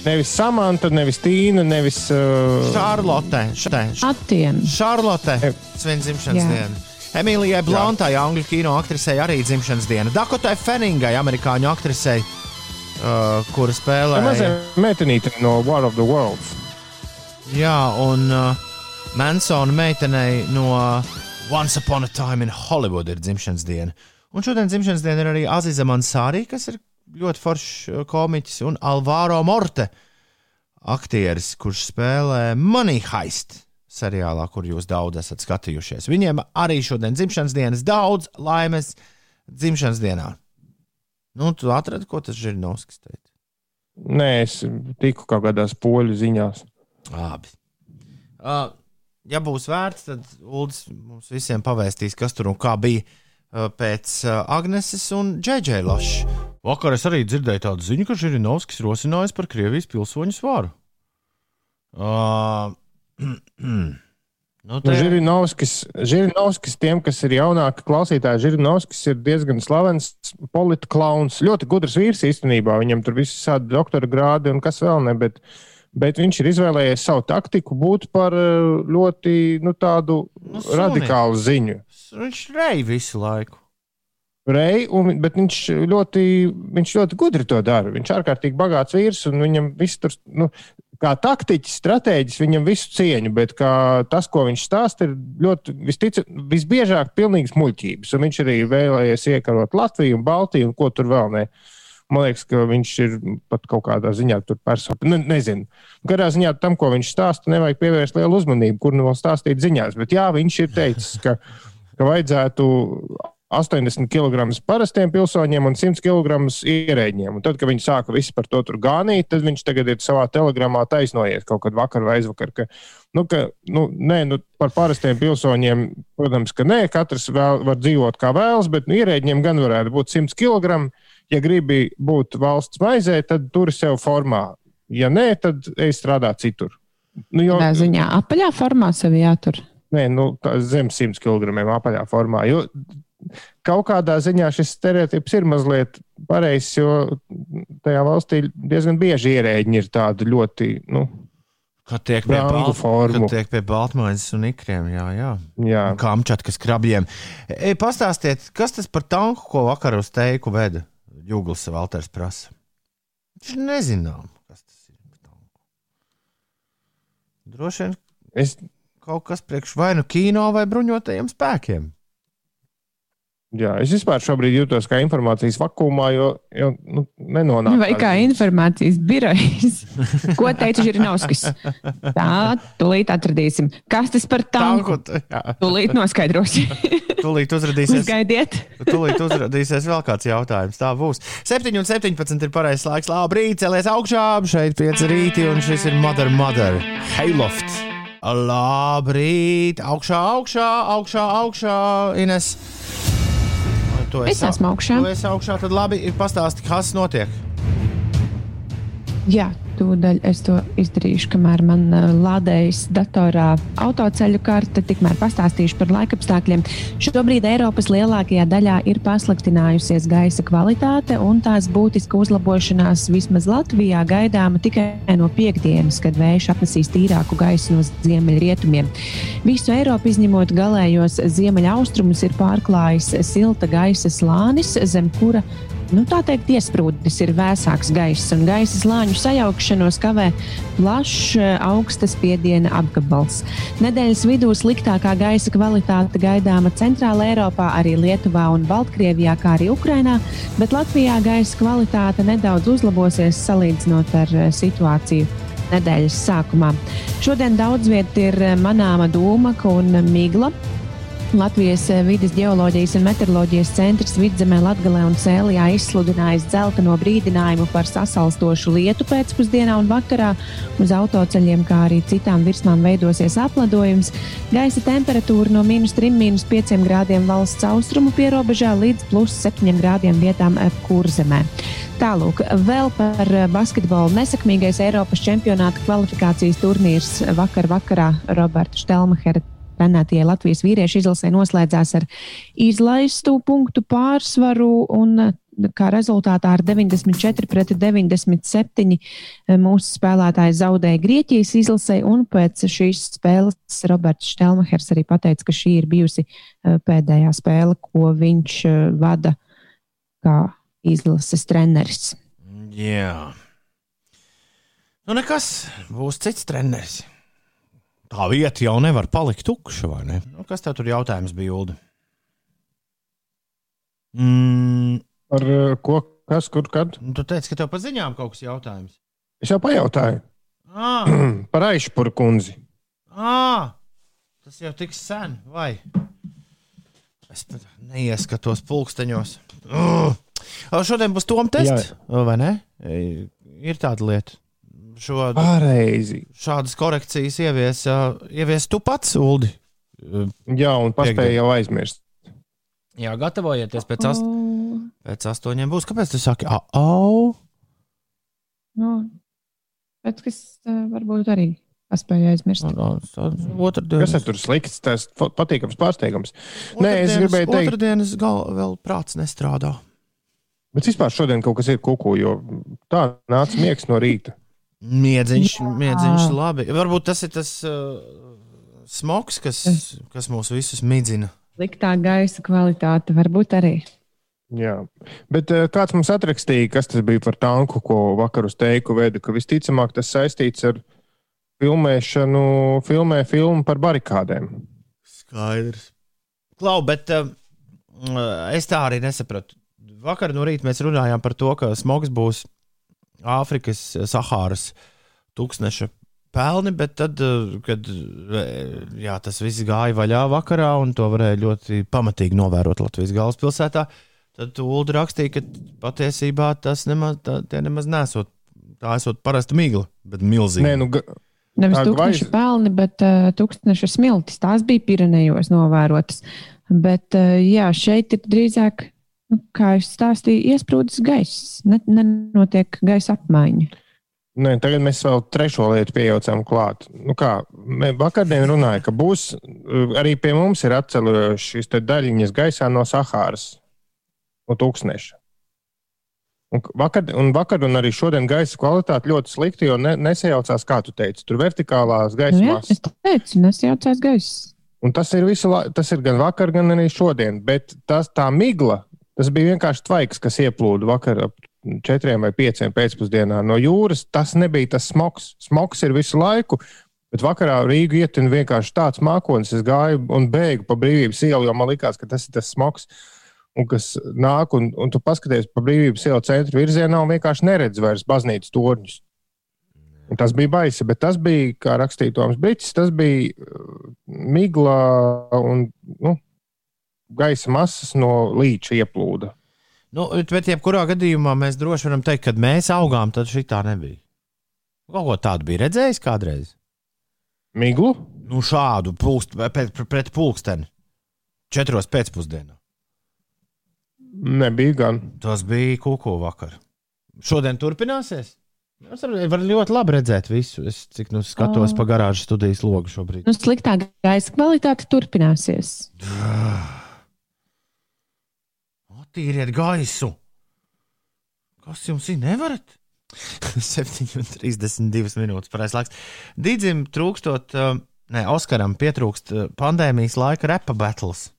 nevis Samanta, nevis Tīna, nevis. Uh, Šarlote. Šarlote. Atiena. Šarlote. Svin dzimšanas Jā. dienu. Emīlijai Blantai, angļu kino aktrisei, arī dzimšanas diena. Dakotai Feningai, amerikāņu aktrisei, uh, kura spēlē. mazā meitenīte no War of the Worlds. Jā, un uh, Mansona meitenei no Once Upon a Time in Hollywood ir dzimšanas diena. Un šodien dzimšanas diena ir arī Aziza Mansārī, kas ir ļoti foršs uh, komiķis, un Alvaro Morte, aktieris, kurš spēlē Money Heist seriālā, kur jūs daudz esat skatījušies. Viņiem arī šodien dzimšanas dienas daudz laimes dzimšanas dienā. Nu, tu atradi, ko tas Žirinovskis teica? Nē, es tiku kaut kādās poļu ziņās. Labi. Uh, ja būs vērts, tad Ulas mums visiem pavēstīs, kas tur un kā bija uh, pēc uh, Agneses un Džeģeļa Laša. Vakar es arī dzirdēju tādu ziņu, ka Žirinovskis rosinājis par Krievijas pilsoņu svaru. Uh, nu, Nu, te, Žirinovskis, Žirinovskis, tiem, kas ir jaunāki klausītāji, Žirinovskis ir diezgan slavens politklauns. Ļoti gudrs vīrs īstenībā. Viņam tur viss tādi doktora grādi un kas vēl ne. Bet, bet viņš ir izvēlējies savu taktiku būt par eh, ļoti nu, tādu Nu, nu, suni. radikālu ziņu. Viņš rei visu laiku. Rei, un, bet viņš ļoti, viņš ļoti gudri to dara. Viņš ir ārkārtīgi bagāts vīrs, un viņam viss tur, nu, kā taktiķis, stratēģis, viņam visu cieņu, bet tas, ko viņš stāsta, ir ļoti, visticam, visbiežāk pilnīgas muļķības. Un viņš arī vēlējies iekarot Latviju un Baltiju un ko tur vēl ne. Man liekas, ka viņš ir pat kaut kādā ziņā tur personīgi. Ne, nezinu. Garā ziņā tam, ko viņš stāsta, nevajag pievērst lielu uzmanību, kur no stāstīt ziņās. Bet jā, viņš ir teicis, ka, ka vajadzētu 80 kg parastiem pilsoņiem un 100 kg ierēģiem. Un tad, kad viņi sāka visi par to gānīt, tad viņš tagad ir savā telegramā taisnojies kaut kad vakar vai aizvakar. Ka, nu, ka, nu, nē, nu, par parastiem pilsoņiem, protams, ka nē, katrs vēl, var dzīvot kā vēlas, bet nu, ierēģiem gan varētu būt 100 kg. Ja gribi būt valsts maizē, tad tur sev formā. Ja nē, tad ej strādāt citur. Nu, jo, Tā ziņā apaļā formā sevi jātur. Nē, nu, zem 100 kg apaļā formā. Jo kaut kādā ziņā šis stereotips ir mazliet pareizs, jo tajā valstī diezgan bieži ierēģi ir tādi ļoti. Nu, Kad tiek pie, balt, kad tiek pie baltmaizes un ikriem, jā, jā. jā, Kā amčatkas krabjiem. Ej, pastāstiet, kas tas par tanku, ko vakar uz teiku veda? Jūgls Valters prasa. Viņš nezinām, kas tas ir. par tanku. Droši vien es, kaut kas priekš vai nu kino vai bruņotajiem spēkiem. jā, es vispār šobrīd jūtos kā informācijas vakumā, jo, jo nu, nenonāku. Vai kā informācijas birojas? Ko teica Žirinovskis? Tā, tūlīt atradīsim. Kas tas par tanku? Tanku, jā. Tūlīt noskaidrosim. Tūlīt uzradīsies. Uzgaidiet. Tūlīt uzrādīsies vēl kāds jautājums. Tā būs. 7 un 17 ir pareizais laiks. Labrīt, celies augšā. Šeit 5 rīti un šis ir Mother Mother. Hayloft. Labrīt, augšā, augšā, augšā, augšā. Ines. Tu Es esmu augšā. Tu esi augšā, tad labi, pastāsti, kas notiek. Jā, tūdaļ es to izdarīšu, kamēr man uh, lādējas datorā autoceļu karte, tikmēr pastāstīšu par laikapstākļiem. Šobrīd Eiropas lielākajā daļā ir pasliktinājusies gaisa kvalitāte, un tās būtiska uzlabošanās vismaz Latvijā gaidāma tikai no piekdienas, kad vējš atnesīs tīrāku gaisu no ziemeļrietumiem. Visu Eiropu izņemot galējos ziemeļaustrumus ir pārklājis silta gaisa slānis, zem kura nu, tā teikt, iesprūdis ir vēsāks gaiss, un gaisa slāņu sajaukšanos kavē plašs eh, augsta spiediena apgabals. Nedēļas vidū sliktākā gaisa kvalitāte gaidāma Centrāla Eiropā, arī Lietuvā un Baltkrievijā, kā arī Ukrainā, bet Latvijā gaisa kvalitāte nedaudz uzlabosies salīdzinot ar eh, situāciju. Nedēļas sākumā. Šodien daudz vietā ir eh, manāma dūma un migla. Latvijas eh, vidas geoloģijas un meteoroloģijas centrs vidzemē Latgalē un Cēlijā izsludinājis dzelteno brīdinājumu par sasalstošu lietu pēcpusdienā un vakarā. Uz autoceļiem, kā arī citām virsmām veidosies apledojums. Gaisa temperatūra no minus 3, minus 5 grādiem valsts austrumu pierobežā līdz plus 7 grādiem vietām kurzemē. Tālūk, vēl par eh, basketbolu. Nesakmīgais Eiropas čempionāta kvalifikācijas turnīrs vakar vakarā Roberta Štelmachera trenētajai Latvijas vīriešu izlasē noslēdzās ar izlaistu punktu pārsvaru un kā rezultātā ar 94 pret 97 mūsu spēlētāji zaudēja Grieķijas izlasē, un pēc šīs spēles Roberts Štelmachers arī pateica, ka šī ir bijusi eh, pēdējā spēle, ko viņš eh, vada kā izlases treneris. Jā. Nu, nekas, būs cits treneris. Tā vieta jau nevar palikt tukša, vai ne? Nu, kas tev tur jautājums bija, Ulu? Mm, Ar uh, ko, kas, kur, kad? nu, tu teici, ka tev pa ziņām kaut kas jautājums. Es jau pajautāju Ah, par Aišpuru kundzi. ah, tas jau tik sen, vai? Es neieskatos pulksteņos. Uh. Šodien būs Toms tests, vai ne? Ir tāda lieta. Šo, Pareizi. šādas korekcijas ievies, uh, ievies tu pats, Uldi. Jā, un paspēja jau aizmirst. Jā, gatavojieties pēc, ast, O, pēc astoņiem. Būs. Kāpēc tu saki, ah, au? nu, bet kas uh, varbūt arī paspēja aizmirst. Otradienas. Kas tur slikts? Tas patīkams pārsteigums. Nē, es gribēju teikt- Otradienas gal, vēl prāts nestrādā. Bet vispār šodien kaut kas ir kuku, jo tā nāca miegs no rīta. Miedziņš, Jā. miedziņš labi. Varbūt tas ir tas uh, smogs, kas, kas mūs visus midzina. Sliktā gaisa kvalitāte varbūt arī. Jā. Bet uh, kāds mums atrakstīja, kas tas bija par tanku, ko vakar uz teiku veda, ka visticamāk tas saistīts ar filmēšanu, filmē filmu par barikādēm. Skaidrs. Klau, bet uh, es tā arī nesapratu. Vakar no rīta mēs runājām par to, ka smogs būs Āfrikas, Sahāras tūkstneša pelni, bet tad, uh, kad uh, jā, tas viss gāja vaļā vakarā un to varēja ļoti pamatīgi novērot Latvijas galvaspilsētā, tad Ulu rakstīja, ka patiesībā tas nemaz, tā, nemaz nesot. Tā esot parasta migla, bet milzīga. Nē, nu, ga- Nevis tūkstoši pelni, bet uh, tūkstoši smiltis. Tās bija Pirenejos novērotas. Bet uh, jā, šeit ir drīzāk, nu, kā jau stāstīju, iesprūdis gaiss. Ne, nenotiek gaisa apmaiņa. Nē, tagad mēs vēl trešo lietu pieejaucām klāt. Nu kā, vakardien runāja, ka būs uh, arī pie mums ir atcelušies šīs daļiņas gaisā no Sahāras, no tūkstneša. Un vakar, un vakar un arī šodien gaisa kvalitāte ļoti slikta, jo ne, nesajaucās, kā tu teici, tur vertikālās Nu, gaisa jā, masas. es teicu, nesajaucās gaiss. Un tas ir visu tas ir gan vakar, gan arī šodien. Bet tas, tā migla, tas bija vienkārši tvaiks, kas ieplūda vakar ap četriem vai pieciem pēcpusdienā no jūras. Tas nebija tas smogs. Smogs ir visu laiku. Bet vakarā Rīgā ietina vienkārši tāds mākslinieks. Es gāju un bēgu pa brīvības ielu, jo man likās, ka tas ir tas smogs, kas nāk, un, un tu paskaties pa brīvības ielu centra virzienā un vienkārši neredz vairs baznīcas torņus. Un tas bija baisi, bet tas bija, kā rakstīja Toms Brīsīs, tas bija uh, migla un nu, gaisa masas no līča ieplūda. Nu, bet, jebkurā gadījumā mēs droši varam teikt, kad mēs augām, tad šī tā nebija. Kaut ko tādu bija redzējis kādreiz. Miglu? Nu, šādu pulkst, pret, pret pulksteni. Četros pēcpusdienā. Nebija gan. Tas bija kuku vakar. Šodien turpināsies. Es varu var ļoti labi redzēt visu. Es cik nu skatos Oh. pa garāžas studijas logu šobrīd. Nu, sliktā gaisa kvalitāte turpināsies. Attīriet gaisu! Kas jums ir? Nevarat? 7,32 minūtes laiks. Dīdzim trūkstot, uh, ne, Oskaram pietrūkst uh, pandēmijas laika repa battles.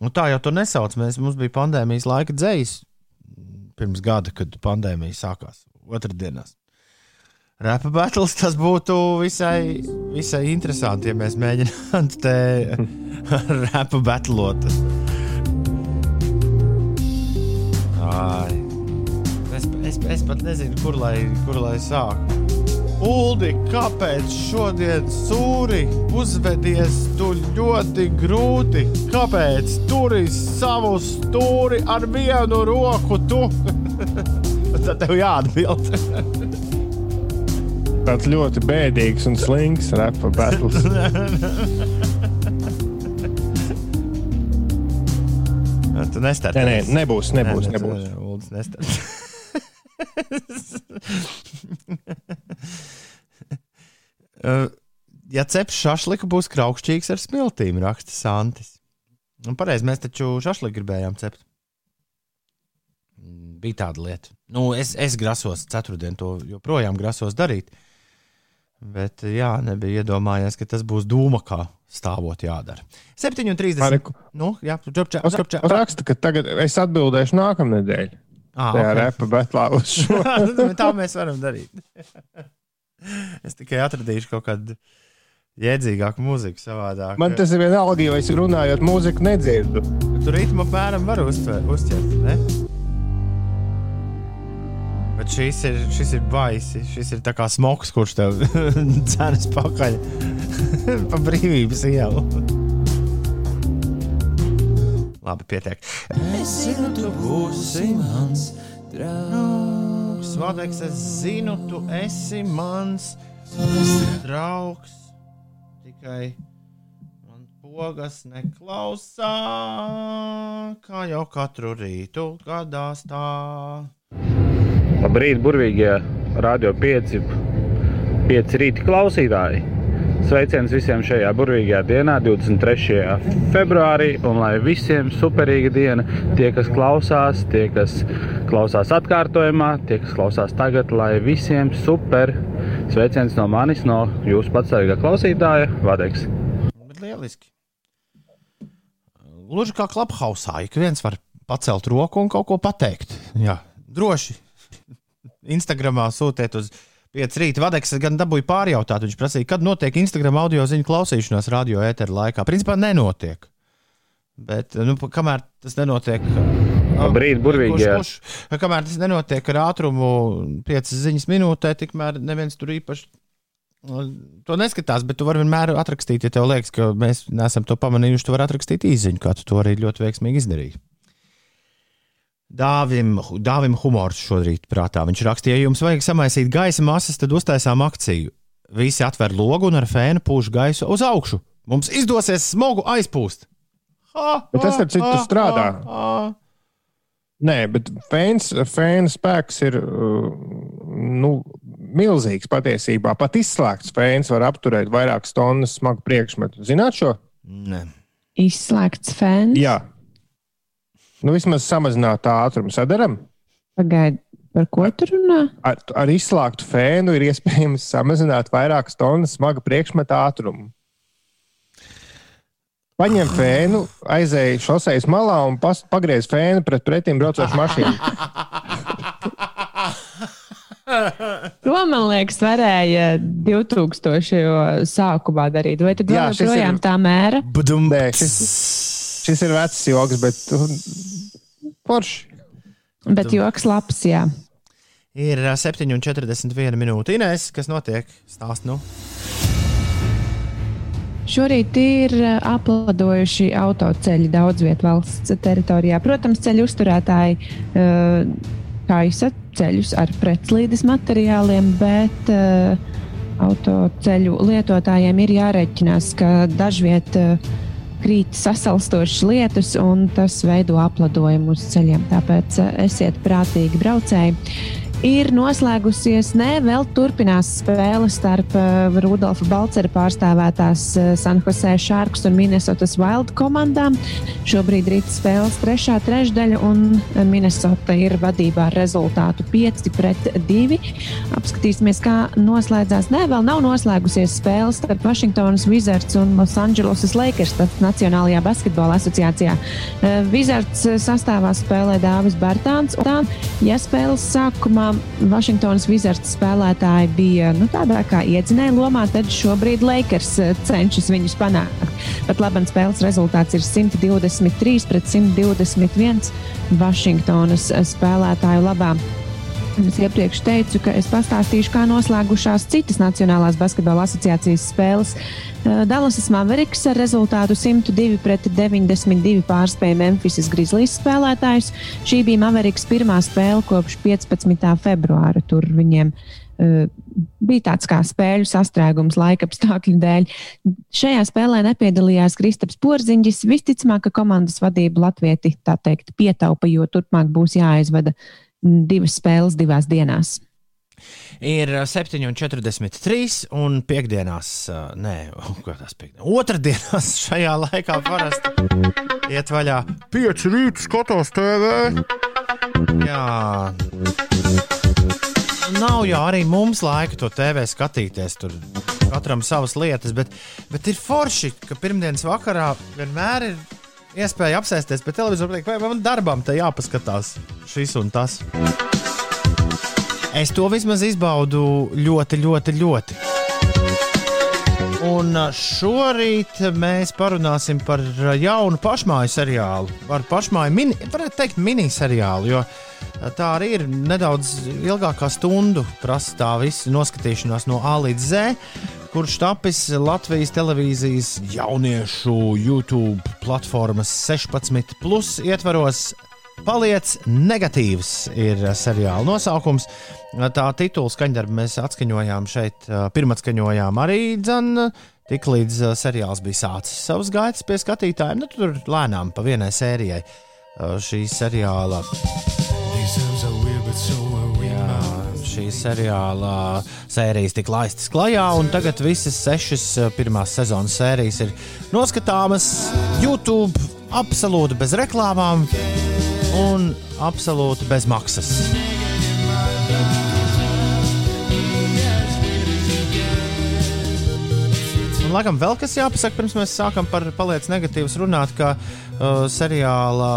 Un tā jau to nesauc. Mēs, mums bija pandēmijas laika dzējas pirms gada, kad pandēmija sākās. Otradienās. Repa battles tas būtu visai, visai interesanti, ja mēs mēģinātu te repa battlot. Ai. Es, es, es pat nezinu, kur lai, kur lai sāku. Uldi, kāpēc šodien sūri uzvedies tu ļoti grūti? Kāpēc turi savu stūri ar vienu roku? Tu? Tad tev jāatbild. Tāds ļoti bēdīgs un slings repa battles. tu nestartēsi. Nē, nē, nebūs, nebūs, nebūs. Uldis nestartēs. Uh, ja ceps šašliku, būs kraukšķīgs ar smiltīm, raksta Santis. Un pareizi, mēs taču šašliku gribējām cept. Mm, Bija tāda lieta. Nu, es, es grasos ceturtdien to joprojām grasos darīt. Bet, jā, nebija iedomājies, ka tas būs dūma, kā stāvot jādara. 7,30. Mariku. Nu, jā, čupčā, Uz, čupčā. uz raksta, ka tagad es atbildēšu nākamnedēļ. Ah, Tajā ok. repa betlā uz šo. tā mēs varam darīt. es tikai atradīšu kaut kādu jēdzīgāku mūziku savādāk. Man tas ir vienalga, jo es runājot mūziku nedzirdu. Tur ritmu apmēram var uztver, uzķert. Ne? Bet šis ir, šis ir baisi. Šis ir kā smoks, kurš tev cenas pakaļ pa brīvības ielu. Labi, pietiek. Es zinu, tu būsi mans draugs. Vadeks, es zinu, tu esi mans draugs. Tikai man pogas neklausā, kā jau katru rītu gadās tā. Labrīt, burvīgie radio 5, 5 rīta klausītāji. Sveiciens visiem šajā burvīgajā dienā, 23. februārī, un lai visiem superīga diena. Tie, kas klausās, tie, kas klausās atkārtojumā, tie, kas klausās tagad, lai visiem super. Sveiciens no manis, no jūsu patsargā klausītāja, Vadeks. Bet lieliski. Gluži kā klubhausā, ik viens var pacelt roku un kaut ko pateikt. Jā, droši. Instagramā sūtiet uz 5 rīta vadeks, gan dabūja pārjautāt. Viņš prasīja, kad notiek Instagram audio ziņu klausīšanās radio ēteru laikā. Principā nenotiek. Bet, nu, kamēr tas nenotiek. Labrīt, burvīgie. Kurš, kurš, kamēr tas nenotiek ar ātrumu 5 ziņas minūtē, tikmēr neviens tur īpaši nu, to neskatās. Bet tu vari vienmēr atrakstīt, ja tev liekas, ka mēs neesam to pamanījuši. Tu vari atrakstīt īsiņu, kā tu to arī ļoti veiksmīgi izdarīji. Dāvim, dāvim humors šorīt prātā. Viņš rakstīja, ja jums vajag samaisīt gaisa masas, tad uztaisām akciju. Visi atver logu un ar fēnu pūš gaisu uz augšu. Mums izdosies smogu aizpūst. Ha, Bet tas, starp citu, strādā. Ha, ha. Nē, bet fēns, fēna spēks ir uh, nu, milzīgs patiesībā. Pat izslēgts fēns var apturēt vairākas tonnas smagu priekšmetu. Zināt šo? Nē. Izslēgts fēns. Jā. Nu, vismaz samazināt tā ātrumu sadaram. Pagaid, par ko tu runā? Ar, ar izslēgtu fēnu ir iespējams samazināt vairākas tonnas smaga priekšmeta ātrumu. Paņem fēnu, aizēj šoseis malā un pas, pagriez fēnu pret pretim braucošu mašīnu. To, man liekas, varēja 2000. sākumā darīt. Vai tad Jā, šis joprojām ir- tā mēra? Badum, Nē, šis, šis ir vecs joks, bet forši. Bet joks labs, jā. Ir ā, 7,41 minūte. Inês, kas notiek? Stāst, nu. Šorīt ir apladojuši autoceļi daudz vietā valsts teritorijā. Protams, ceļu uzturētāji uh, kaisa ceļus ar pretslīdes materiāliem, bet uh, autoceļu lietotājiem ir jārēķinās, ka dažviet uh, krīt sasalstošas lietus, un tas veido apladojumu uz ceļiem. Tāpēc uh, esiet prātīgi braucēji. Ir noslēgusies, ne vēl turpinās spēle starp uh, Rudolfa Balcera pārstāvētās uh, San Jose Sharks un Minnesotas Wild komandām. Šobrīd rīt spēles trešā trešdaļa, un Minnesota ir vadībā ar rezultātu 5 pret 2. Apskatīsimies, kā noslēdzās. Nē, vēl nav noslēgusies spēle starp Washingtonas Wizards un Los Angeles Lakers Nacionālajā basketbola asociācijā. Uh, Wizards sastāvā spēlē Dāvis Bartāns. un ja spēles sākumā Vašingtonas Wizards spēlētāji bija nu, tādā kā iedzinēja lomā, tad šobrīd Lakers eh, cenšas viņus panākt. Pat labi, spēles rezultāts ir 123 pret 121 Vašingtonas eh, spēlētāju labā. Es iepriekš teicu, ka es pastāstīšu, kā noslēgušās citas Nacionālās basketbola asociācijas spēles. Dallasas Mavericks ar rezultātu 102 pret 92 pārspēja Memphisas Grizzlies spēlētājus. Šī bija Mavericks pirmā spēle kopš 15. februāra. Tur viņiem uh, bija tāds kā spēļu sastrēgums laika apstākļu dēļ. Šajā spēlē nepiedalījās Kristaps Porziņģis. Visticamāk, ka komandas vadība Latvieti tā teikt pietaupa, jo turpmāk būs jāizvada divas spēles divās dienās. Ir 7,43 un piekdienās, nē, kādās piekdienās, otrdienās šajā laikā parasti iet vaļā 5 rīta skatos TV. Jā. Nav jau arī mums laika to TV skatīties. Tur katram savas lietas, bet, bet ir forši, ka pirmdienas vakarā vienmēr ir iespēja apsēsties pie televizora, vai man darbam te jāpaskatās šis un tas. Es to vismaz izbaudu ļoti, ļoti, ļoti. Un šorīt mēs parunāsim par jaunu pašmāju seriālu. Par pašmāju, mini, varētu teikt, miniseriālu, jo tā arī ir nedaudz ilgākā stundu prasa tā visa noskatīšanās no A līdz Z, kurš tapis Latvijas televīzijas jauniešu YouTube platformas 16 plus ietvaros. Paliec negatīvs ir seriāla nosaukums. Tā titula skaņdarbu mēs atskaņojām šeit, pirmatskaņojām arī dzan. Tik līdz seriāls bija sācis savus gaitas pie skatītājiem, nu, tur lēnām pa vienai sērijai šī seriāla. Jā, šī seriāla sērijas tika laistas klajā, un tagad visas sešas pirmās sezonas sērijas ir noskatāmas YouTube absolūti bez reklāmām un absolūti bez maksas. Un, laikam, vēl kas jāpasaka, pirms mēs sākam par paliec negatīvas runāt, ka uh, seriāla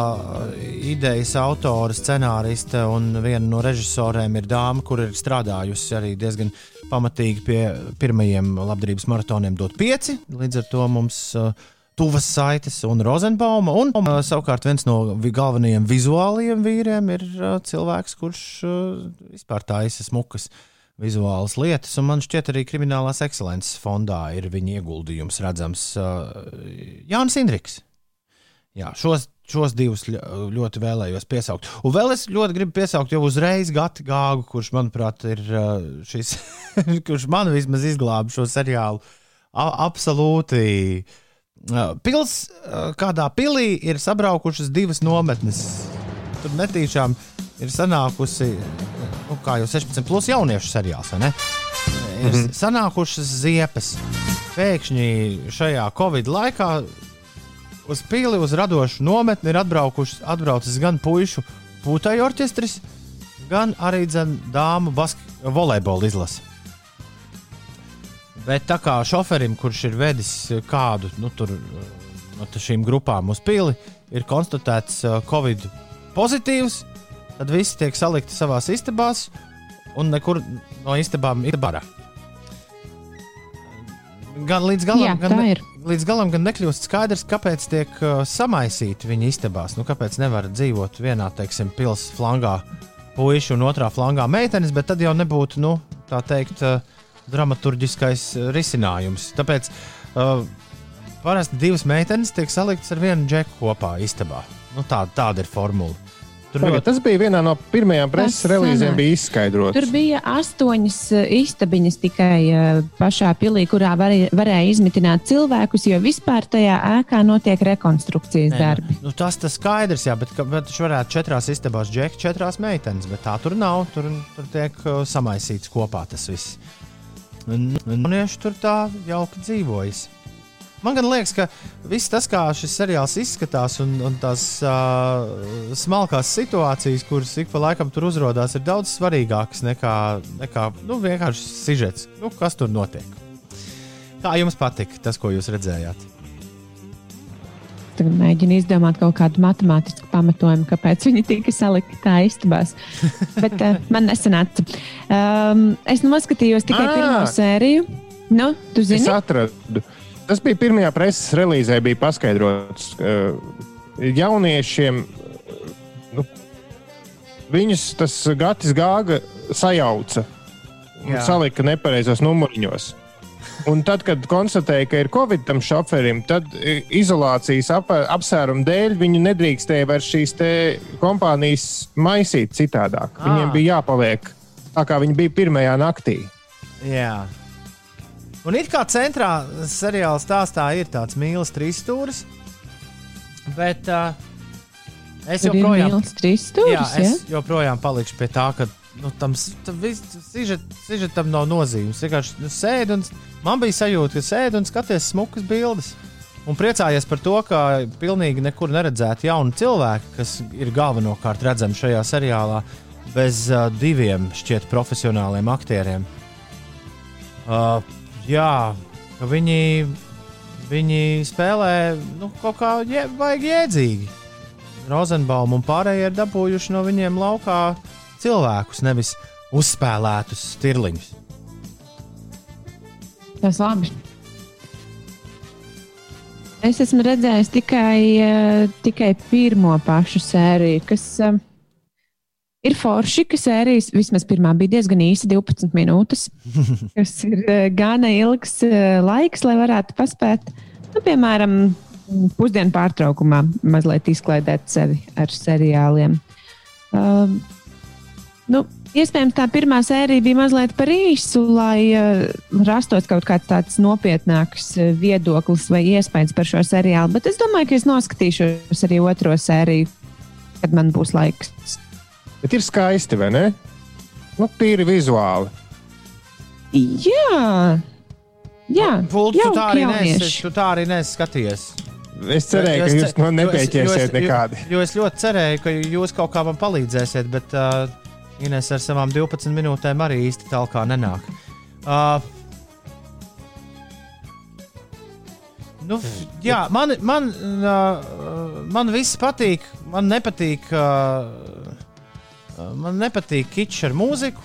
idejas autore, scenāriste un viena no režisoriem ir dāma, kur ir strādājusi arī diezgan pamatīgi pie pirmajiem labdarības maratoniem dot pieci. Līdz ar to mums uh, tuvas saites un Rozenbauma. Un uh, savukārt viens no vi galvenajiem vizuālajiem vīriem ir uh, cilvēks, kurš uh, vispār taisa smukas vizuālas lietas. Un man šķiet, arī Kriminālās ekscelences fondā ir viņa ieguldījums redzams uh, Jānis Indriks. Jā, šos, šos divus ļoti vēlējos piesaukt. Un vēl es ļoti gribu piesaukt jau uzreiz Gati Gāgu, kurš, manuprāt, ir šis, kurš man vismaz izglāba šo seriālu. A absolūti Pils, kādā pilī ir sabraukušas divas nometnes. Tur netīšām ir sanākusi, nu, kā jau 16 plus jauniešu seriāls, vai ne? Ir -hmm. sanākušas ziepes. Pēkšņi šajā Covid laikā uz pili, uz radošu nometni ir atbraucis gan puišu putekļu orķestris, gan arī dāmu volejbola izlase. Bet tā kā šoferim, kurš ir vedis kādu nu, tur, no šīm grupām uz pili, ir konstatēts Covid pozitīvs, tad visi tiek salikti savā istabās, un nekur no istabām ir bara. Gan līdz galam, Jā, gan, ne, līdz galam gan nekļūst skaidrs, kāpēc tiek uh, samaisīti viņa istabās. Nu, kāpēc nevar dzīvot vienā, teiksim, pilsētas flangā puiši un otrā flangā meitenes, bet tad jau nebūtu, nu, tā teikt, uh, dramaturgiskais eh, risinājums. Tāpēc uh, parasti divas meitenes tiek saliktas ar vienu džeku kopā istabā. Nu, tā, tāda ir formula. Tur ļoti... Tas bija vienā no pirmajām preses relīzēm, bija izskaidrots. Tur bija astoņas eh, istabiņas tikai pašā pilī, kurā varēja, varēja izmitināt cilvēkus, jo vispār tajā ēkā notiek rekonstrukcijas Nē, darbi. Nu, tas tas skaidrs, jā, bet, viņš varētu četrās istabās džekļi, četrās meitenes, bet tā tur nav. Tur, tur tiek samaisīts kopā tas viss. Jaunieši tur tā jauki dzīvojas. Man liekas, ka viss tas, kā šis seriāls izskatās, un, un tās uh, smalkās situācijas, kuras ik pa laikam tur uzrādās, ir daudz svarīgākas nekā, nekā nu, vienkārši sižets. Nu, kas tur notiek? Kā jums patika tas, ko jūs redzējāt? tagad mēģinu izdomāt kaut kādu matemātisku pamatojumu, kāpēc viņi tika salikti tā istabās. Bet uh, man nesanāca. Um, es noskatījos tikai à! pirmo sēriju. Nu, tu zini? Es atradu. Tas bija pirmajā preses relīzē, bija paskaidrots uh, jauniešiem. Nu, viņus tas Gatis Gāga sajauca un Jā. salika nepareizos numuriņos. Un tad, kad konstatēja, ka ir Covid tam šoferim, tad i, izolācijas ap, apsvērumu dēļ viņi nedrīkstēja vairs šīs kompānijas maisīt citādāk. Ah. Viņiem bija jāpaliek tā, kā viņi bija pirmajā naktī. Jā. Un it kā centrā seriāla stāstā ir tāds mīlestības trīsstūris, bet uh, es Tur joprojām, trīs jā, stūris. Ja? es joprojām palikšu pie tā, ka nu, tam, sižetam nav nozīmes. Vienkārši nu, sēdi un man bija sajūta, ka sēdi un skaties smukas bildes. Un priecājies par to, ka pilnīgi nekur neredzētu jaunu cilvēku, kas ir galvenokārt redzami šajā seriālā, bez uh, diviem šķiet profesionāliem aktieriem. Uh, jā, viņi, viņi spēlē nu, kaut kā jē, baigi jēdzīgi. Rozenbaum un pārējie ir dabūjuši no viņiem laukā cilvēkus, nevis uzspēlētus stirliņus. Tas labi. Es esmu redzējis tikai, eh, tikai pirmo pašu sēriju, kas eh, ir forši, ka sērijas vismaz pirmā bija diezgan īsa, 12 minūtes. kas ir eh, gana ilgs eh, laiks, lai varētu paspēt, nu, piemēram, pusdienu pārtraukumā mazliet izklaidēt sevi ar seriāliem. Um, Nu, iespējams, tā pirmā sērija bija mazliet par īsu, lai uh, rastos kaut kāds tāds nopietnāks uh, viedoklis vai iespējas par šo seriālu. Bet es domāju, ka es noskatīšos arī otro sēriju, kad man būs laiks. Bet ir skaisti, vai ne? Nu, tīri vizuāli. Jā, jā Pults, tu jauki tā arī nesi, jaunieši. tu tā arī nesi skatījies. Es cerēju, Jo ka jūs man jo es- nepieķersiet nekādi. Jo, jo es ļoti cerēju, ka jūs kaut kā man palīdzēsiet, bet uh, Ines ar savām 12 minūtēm arī īsti tālāk nenāk. Uh, nu, jā, man, man, uh, man viss patīk. Man nepatīk, uh, man nepatīk kičs ar mūziku,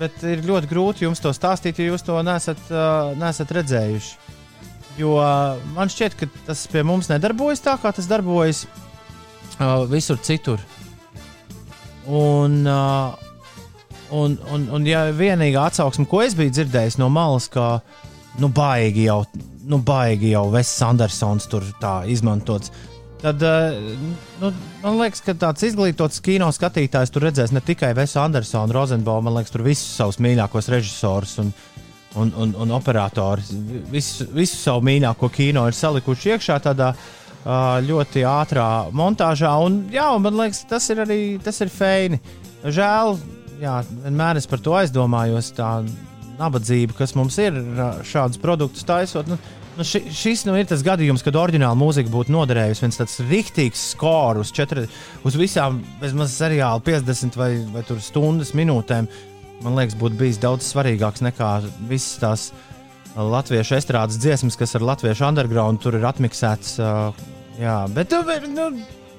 bet ir ļoti grūti jums to stāstīt, ja jūs to nesat, uh, nesat redzējuši. Jo uh, man šķiet, ka tas pie mums nedarbojas tā, kā tas darbojas uh, visur citur. Un, uh, un, un, un ja vienīgā atsauksme, ko es biju dzirdējis no malas, ka nu, baigi jau, nu, baigi jau Vests Andersons tur tā izmantots. Tad, uh, nu, man liekas, ka tāds izglītots kino skatītājs tur redzēs ne tikai Vesu Andersonu, Rozenbaumu, man liekas, tur visus savus mīļākos režisorus un, un, un, un operatorus. Visu, visu savu mīļāko kino ir salikuši iekšā tādā uh, ļoti ātrā montāžā. Un, jā, un man liekas, tas ir arī tas ir feini. Žēl, jā, vienmēr es par to aizdomājos. Tā nabadzība, kas mums ir šādus produktus taisot. Nu, nu ši, šis nu, ir tas gadījums, kad oriģināla mūzika būtu noderējusi. viens tāds rīktīgs skors uz, četri, uz visām bezmaz seriāla 50 vai, vai stundas minūtēm. Man liekas, būtu bijis daudz svarīgāks nekā visas tās latviešu estrādes dziesmas, kas ar latviešu underground tur ir atmiksētas. Jā, bet, nu,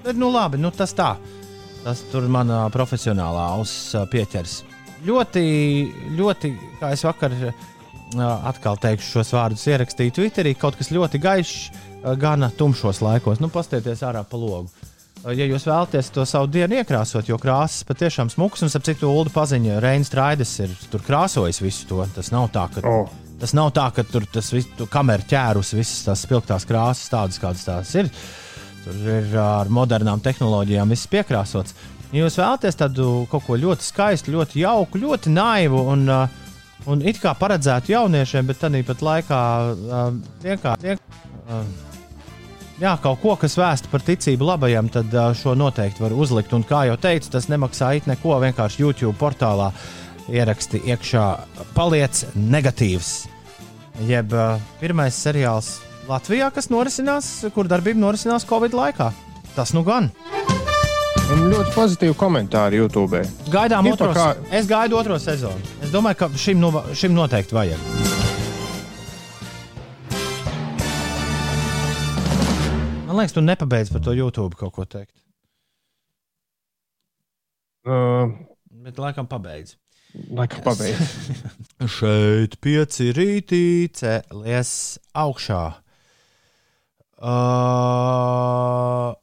bet, nu, labi, nu, tas tā. Tas tur manā profesionālā auss pieķers. Ļoti, ļoti, kā es vakar uh, atkal teikšu šos vārdus, ierakstīju Twitterī, kaut kas ļoti gaišs, gana tumšos laikos. Nu, pastieties ārā pa logu. Ja jūs vēlaties to savu dienu iekrāsot, jo krāsas patiešām smukas, un ap citu ulu paziņa, Reinas Straides ir tur krāsojis visu to. Tas nav tā, ka, Oh. tas nav tā, ka tur tas viss, tu kamera ķērus visas tās spilgtās krāsas, tādas kādas tās ir. Tur ir ar modernām tehnoloģijām viss piekrāsots. Ja jūs vēlaties tādu kaut ko ļoti skaistu, ļoti jauku, ļoti naivu un, uh, un it kā paredzētu jauniešiem, bet tāpat laikā uh, vienkārši. Vien, uh, Jā, kaut ko, kas vēsta par ticību labajam, tad uh, šo noteikti var uzlikt. Un, kā jau teicu, tas nemaksā it neko. Vienkārši YouTube portālā ieraksti iekšā paliec negatīvs. Jeb uh, pirmais seriāls Latvijā, kas norisinās, kur darbība norisinās Covid laikā. Tas nu gan. Un ļoti pozitīvi komentāri YouTube. Gaidām Ir otro pa kā- sezonu. Es gaidu otro sezonu. Es domāju, ka šim, nu, šim noteikti vajag. Man liekas, tu nepabeidz par to YouTube kaut ko teikt. Uh, Bet laikam pabeidz. Laikam pabeigts. Šeit pieci rītī cēlies augšā. Uh,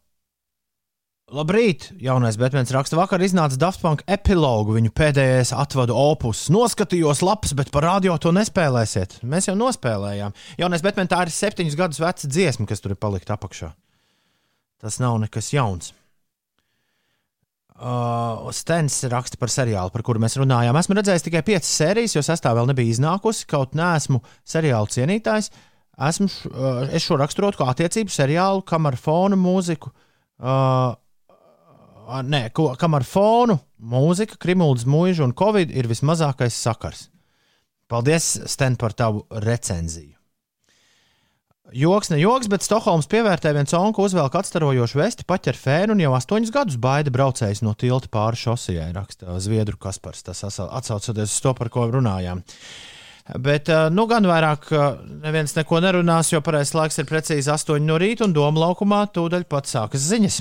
Labrīt! Jaunais Batmans raksta, vakar iznāca Daft Punk epilogu, viņu pēdējais atvadu opus. Noskatījos lapas, bet par radio to nespēlēsiet. Mēs jau nospēlējām. Jaunais Batmans tā ir septiņus gadus veca dziesma, kas tur ir palikta apakšā. Tas nav nekas jauns. Uh, Stens raksta par seriālu, par kuru mēs runājām. Esmu redzējis tikai piecas sērijas, jo sastāvā vēl nebija iznākusi. Kaut neesmu seriālu cienītājs. Esmu, uh, es šo raksturotu kā attiecību seriālu, kam ar fonu mūziku. Uh, nē, ko, kam ar fonu, mūzika, krimūdas mūža un covid ir vismazākais sakars. Paldies, Sten, par tavu recenziju. Joks, ne joks, bet Stokholmas pievērtē viens onku uzvelk atstarojošu vesti, paķer fēnu un jau astoņus gadus baida braucējs no tilta pāri šosejai, raksta Zviedru Kaspars. Tas atsaucoties uz to, par ko runājām. Bet, nu, gan vairāk neviens neko nerunās, jo pareizais laiks ir precīzi 8 no rīta, un doma laukumā tūdaļ pat sākas ziņas.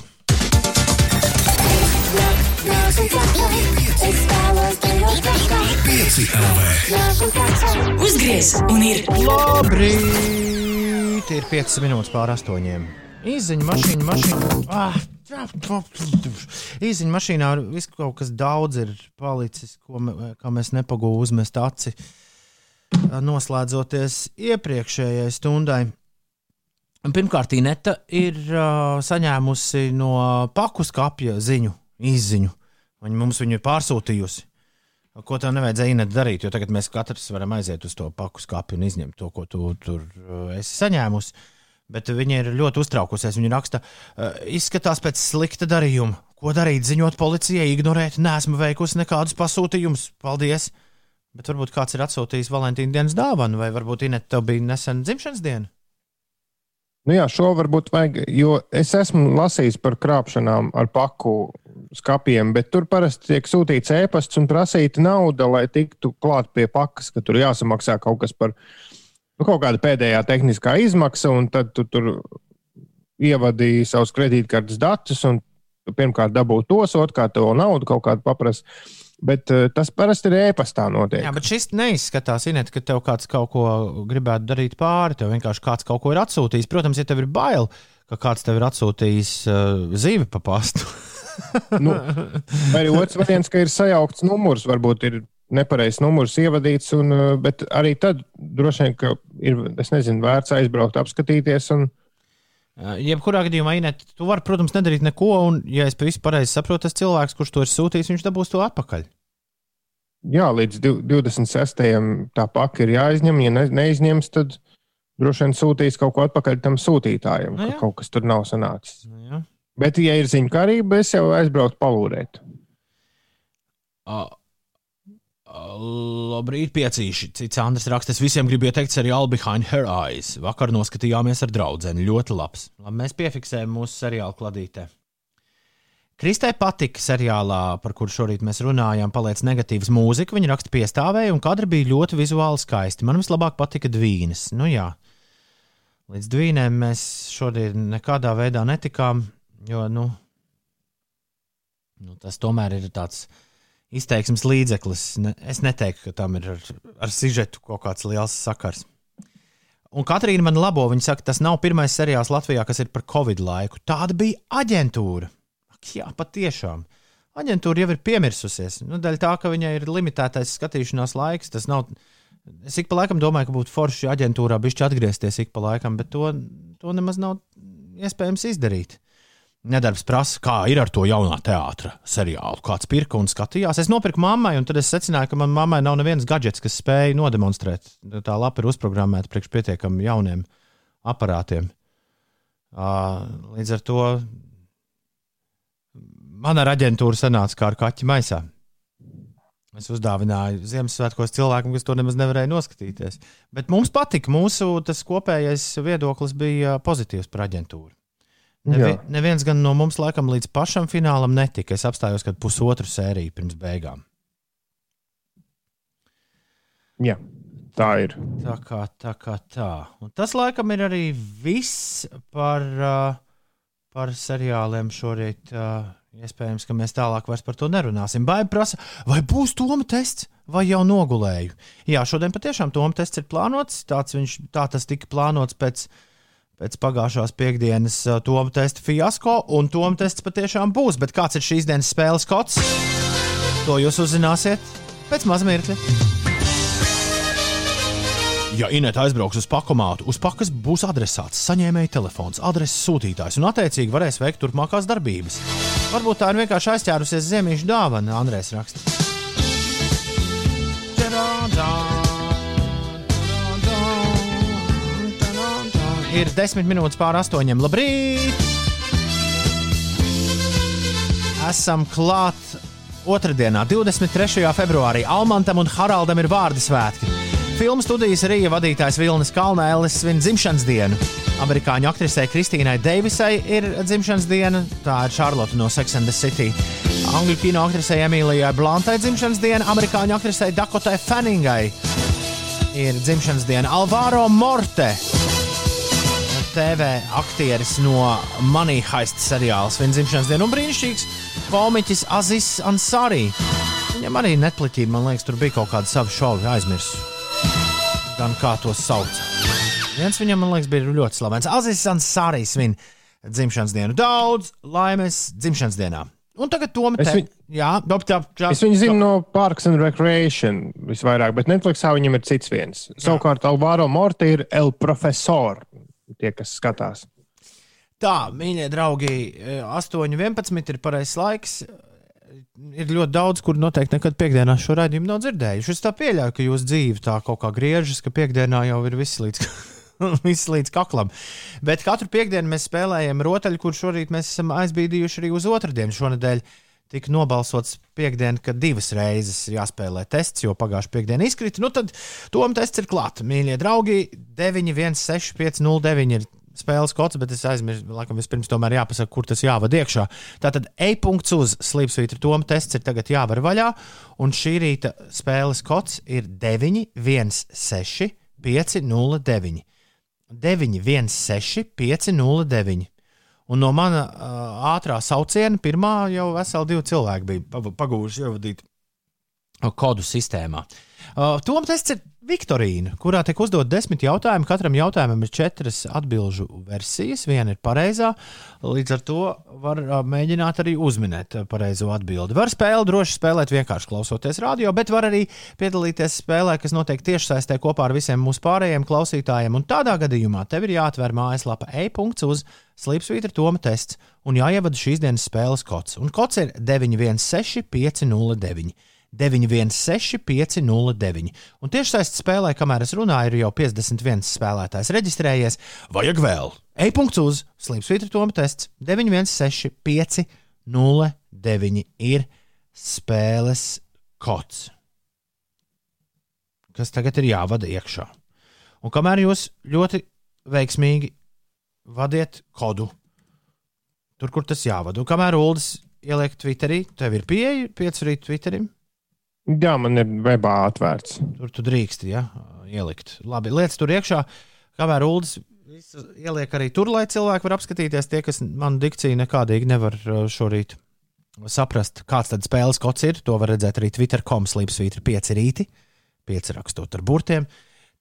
Pieci LV. Uzgriez un ir Labrīt! Ir 5 minūtes pār 8. Izziņa mašīna, mašīna. Ah, Īziņā mašīnā viss kaut kas daudz ir palicis, ko kā mēs nepagūvām uzmest aci. Noslēdzoties iepriekšējai stundai. Pirmkārt, Ineta ir uh, saņēmusi no paku skapja ziņu, izziņu. Viņa mums viņu ir pārsūtījusi. Ko tev nevajadzēja Ineta darīt, jo tagad mēs katrs varam aiziet uz to paku skapju un izņemt to, ko tu tur uh, esi saņēmusi. Bet viņa ir ļoti uztraukusies. Viņa raksta, uh, izskatās pēc slikta darījuma. Ko darīt? Ziņot policijai, ignorēt, nesmu veikusi nekādus pasūtījumus. Paldies! Bet varbūt kāds ir atsūtījis Valentīna dienas dāvanu, vai varbūt Ineta tev bija nesen dzimšanas diena? Nu jā, šo varbūt vajag, jo es esmu lasījis par krāpšanām ar paku skapiem, bet tur parasti tiek sūtīts ēpasts un prasīta nauda, lai tiktu klāt pie pakas, ka tur jāsamaksā kaut kas par nu, kaut kāda pēdējā tehniskā izmaksa, un tad tu tur ievadīji savus kredītkartes datus, un pirmkārt dabūji tos, otrkārt to naudu kaut kādu paprasti. Bet uh, tas parasti ir ēpastā notiek. Jā, bet šis neizskatās, Inet, ka tev kāds kaut ko gribētu darīt pāri. Tev vienkārši kāds kaut ko ir atsūtījis. Protams, ja tev ir bail, ka kāds tev ir atsūtījis uh, zīvi pa pastu. nu, vai arī otrs variants, ka ir sajaukts numurs, varbūt ir nepareizs numurs ievadīts, un, uh, bet arī tad droši vien, ka ir, es nezinu, vērts aizbraukt, apskatīties. Un, Jebkurā gadījumā, Inet, tu vari, protams, nedarīt neko, un, ja es pavisam pareizi saprotu, tas cilvēks, kurš to ir sūtījis, viņš dabūs to atpakaļ. jā, līdz div- 26. tā paka ir jāizņem. Ja ne, neizņems, tad droši vien sūtīs kaut ko atpakaļ tam sūtītājam, Nu ka kaut kas tur nav sanācis. Nu, jā. Bet, ja ir ziņa karība, es jau aizbrauktu palūrēt. Uh, labrīt, piecīši. Cits Andris raksta, es visiem gribu ieteikt seriālu Behind Her Eyes. Vakar noskatījāmies ar draugu. Ļoti labs. Labi, mēs piefiksējam mūsu seriālu kladītē. Kristai patika seriālā, par kuru šorīt mēs runājām, paliec negatīvs mūzika. Viņa raksta piestāvēja, un kadri bija ļoti vizuāli skaisti. Man vislabāk patika dvīnes. Nu jā, līdz dvīnēm mēs šodien nekādā veidā netikām, jo nu, nu, tas tomēr ir tāds izteiksmes līdzeklis. Ne, es neteiktu, ka tam ir ar, ar sižetu kaut kāds liels sakars. Un Katrīna man labo, viņa saka, tas nav pirmais seriāls Latvijā, kas ir par Covid laiku. Tāda bija aģentūra. Ak, jā, patiešām. Aģentūra jau ir piemirsusies. Nu, dēļ tā, ka viņai ir limitētais skatīšanās laiks, tas nav. Es ik pa laikam domāju, ka būtu forši aģentūrā bišķi atgriezties ik pa laikam, bet to, to nemaz nav iespējams izdarīt. Nedarbs prasa, kā ir ar to jaunā teātra seriālu. Kāds pirka un skatījās. Es nopirku mammai, un tad es secināju, ka manai mammai nav nevienas gadgets, kas spēj nodemonstrēt. Tā lapa ir uzprogrammēta priekš pietiekami jauniem aparātiem. Līdz ar to man ar aģentūru sanāca kā ar kaķi maisā. Es uzdāvināju Ziemassvētkos cilvēkam, kas to nemaz nevarēja noskatīties. Bet mums patika, mūsu kopējais viedoklis bija pozitīvs par aģentūru. Nevi, neviens gan no mums laikam līdz pašam finālam netika. Es apstājos, kad pusotru sēriju pirms beigām. Jā, tā ir. Tā kā tā. Kā tā. Un tas laikam ir arī viss par, uh, par seriāliem šorīt. Uh, iespējams, ka mēs tālāk par to nerunāsim. Baigi prasa, vai būs Toma tests, vai jau nogulēju. Jā, šodien patiešām Toma tests ir plānots. Tāds viņš, tā tas tika plānots pēc, pēc pagājušās piekdienas uh, Toma testa fiasko, un Toma tests patiešām būs. Bet kāds ir šīs dienas spēles kods? To jūs uzzināsiet pēc maza mirkļa. Ja Inēta aizbrauks uz pakomātu, uz pakas būs adresāts, saņēmēja telefons, adreses sūtītājs un attiecīgi varēs veikt turpmākās darbības. Varbūt tā ir vienkārši aizķērusies ziemīšu dāvana, Andrēs raksta. Ir desmit minūtes pāri astoņiem. Labrīt! Esam klāt otrdienā, 23. februārī. Almantam un Haraldam ir vārdu svētki. Filmu studijas Rīga vadītājs Vilnis Kalnēlis svin dzimšanas dienu. Amerikāņu aktrisei Kristīnai Deivisai ir dzimšanas diena, tā ir Charlotte no Sex and the City. Angļu kino aktrisei Emīlijai Blantai dzimšanas diena, amerikāņu aktrisei Dakotai Fanningai ir dzimšanas diena. Alvaro Morte, TV aktieris no Money Heist seriāla, svin dzimšanas dienu un brīnišķīgs komiķis Azis Ansari. Viņam arī netpliķība, man liekas, tur bija kaut kāda sava šovi aizmirsu. Gan kā to sauc. Viens viņam, man liekas, bija ļoti slavens. Azis Ansari svin dzimšanas dienu. Daudz laimes dzimšanas dienā. Un tagad Toma Es te... viņ- Jā, dop, tā, tā, Es viņu zinu no Parks and Recreation visvairāk, bet Netflixā viņam ir cits viens. Savukārt Alvaro Morte ir El Profesor. Tie, kas skatās. Tā, mīļie draugi, 8,11 ir pareizais laiks. Ir ļoti daudz, kur noteikti nekad piekdienā šo raidījumu nav dzirdējuši. Es tā pieļauju, ka jūsu dzīve tā kaut kā griežas, ka piekdienā jau ir viss līdz, viss līdz kaklam. Bet katru piekdienu mēs spēlējam rotaļu, kur šorīt mēs esam aizbīdījuši arī uz otrdienu. Šonadēļ tika nobalsots piekdiena, ka divas reizes ir jāspēlē tests, jo pagājušā piekdiena izkrita. Nu tad tom tests ir klāts. Mīļie draugi, 9, 1, 6, 5, 0, 9 ir spēles kods, bet es aizmirsu, laikam, vispirms tomēr jāpasaka, kur tas jāvada iekšā. Tātad e-punkts uz slīpsvītra Toma tests ir tagad jāvar vaļā, un šī rīta spēles kods ir 9, 1, 6, 5, 0, 9. 9, 1, 6, 5, 0, 9. Un no mana uh, ātrā sauciena pirmā jau veseli divi cilvēki bija pa- pagūši ievadīt kodu sistēmā. Uh, Tom tests ir Viktorīna, kurā tiek uzdot desmit jautājumi. Katram jautājumam ir četras atbildžu versijas, viena ir pareizā. Līdz ar to var mēģināt arī uzminēt pareizo atbildi. Var spēli droši spēlēt vienkārši klausoties radio, bet var arī piedalīties spēlē, kas notiek tiešsaistē kopā ar visiem mūsu pārējiem klausītājiem. Un tādā gadījumā tev ir jāatver mājaslapa e-punkts uz Slipsvītra Toma tests un jāievada šīs dienas spēles kods. Un kods ir 916 509. 916, 509. Un tieši saistībā spēlē, kamēr es runāju, ir jau 51 spēlētājs reģistrējies. Vajag vēl. E-punkts uz Slimsvītra Toma tests 916, 509 ir spēles kods, kas tagad ir jāvada iekšā. Un kamēr jūs ļoti veiksmīgi vadiet kodu, tur, kur tas jāvada, un kamēr Ulas ieliek Twitterī, tev ir pieeja piecurīt Twitterim. Jā, man ir webā atvērts. Tur tu drīksti ja, ielikt. Labi, lietas tur iekšā, kamēr visu ieliek arī tur, lai cilvēki var apskatīties. Tie, kas manu dikciju nekādīgi nevar uh, šorīt saprast, kāds tad spēles kods ir, to var redzēt arī Twitter.com slīpsvītra 5 rīti, 5 rakstot ar burtiem.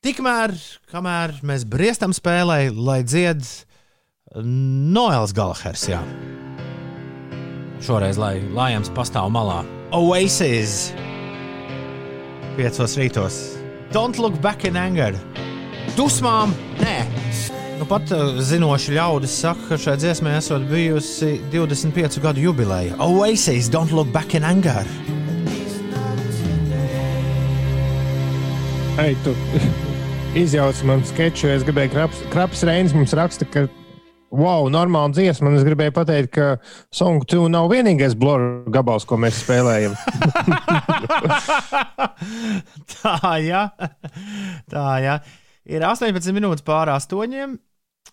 Tikmēr, kamēr mēs briestam spēlē, lai dzied Noels Galahers, jā. Šoreiz, lai Lajams pastāv malā. Oasis! Piecos rītos. Don't look back in anger. Dusmām, nē. Nu, pat uh, zinoši ļaudis saka, ka šai dziesmai esot bijusi 25 gadu jubileja. Oasis, don't look back in anger. Ei, tu izjauc man sketču, es gribēju kraps, kraps Reinis mums raksta, ka wow, normāla dziesma, un es gribēju pateikt, ka Song 2 nav vienīgais blur gabals, ko mēs spēlējam. Tā, jā. Tā, jā. Ir 18 minūtes pāri astoņiem.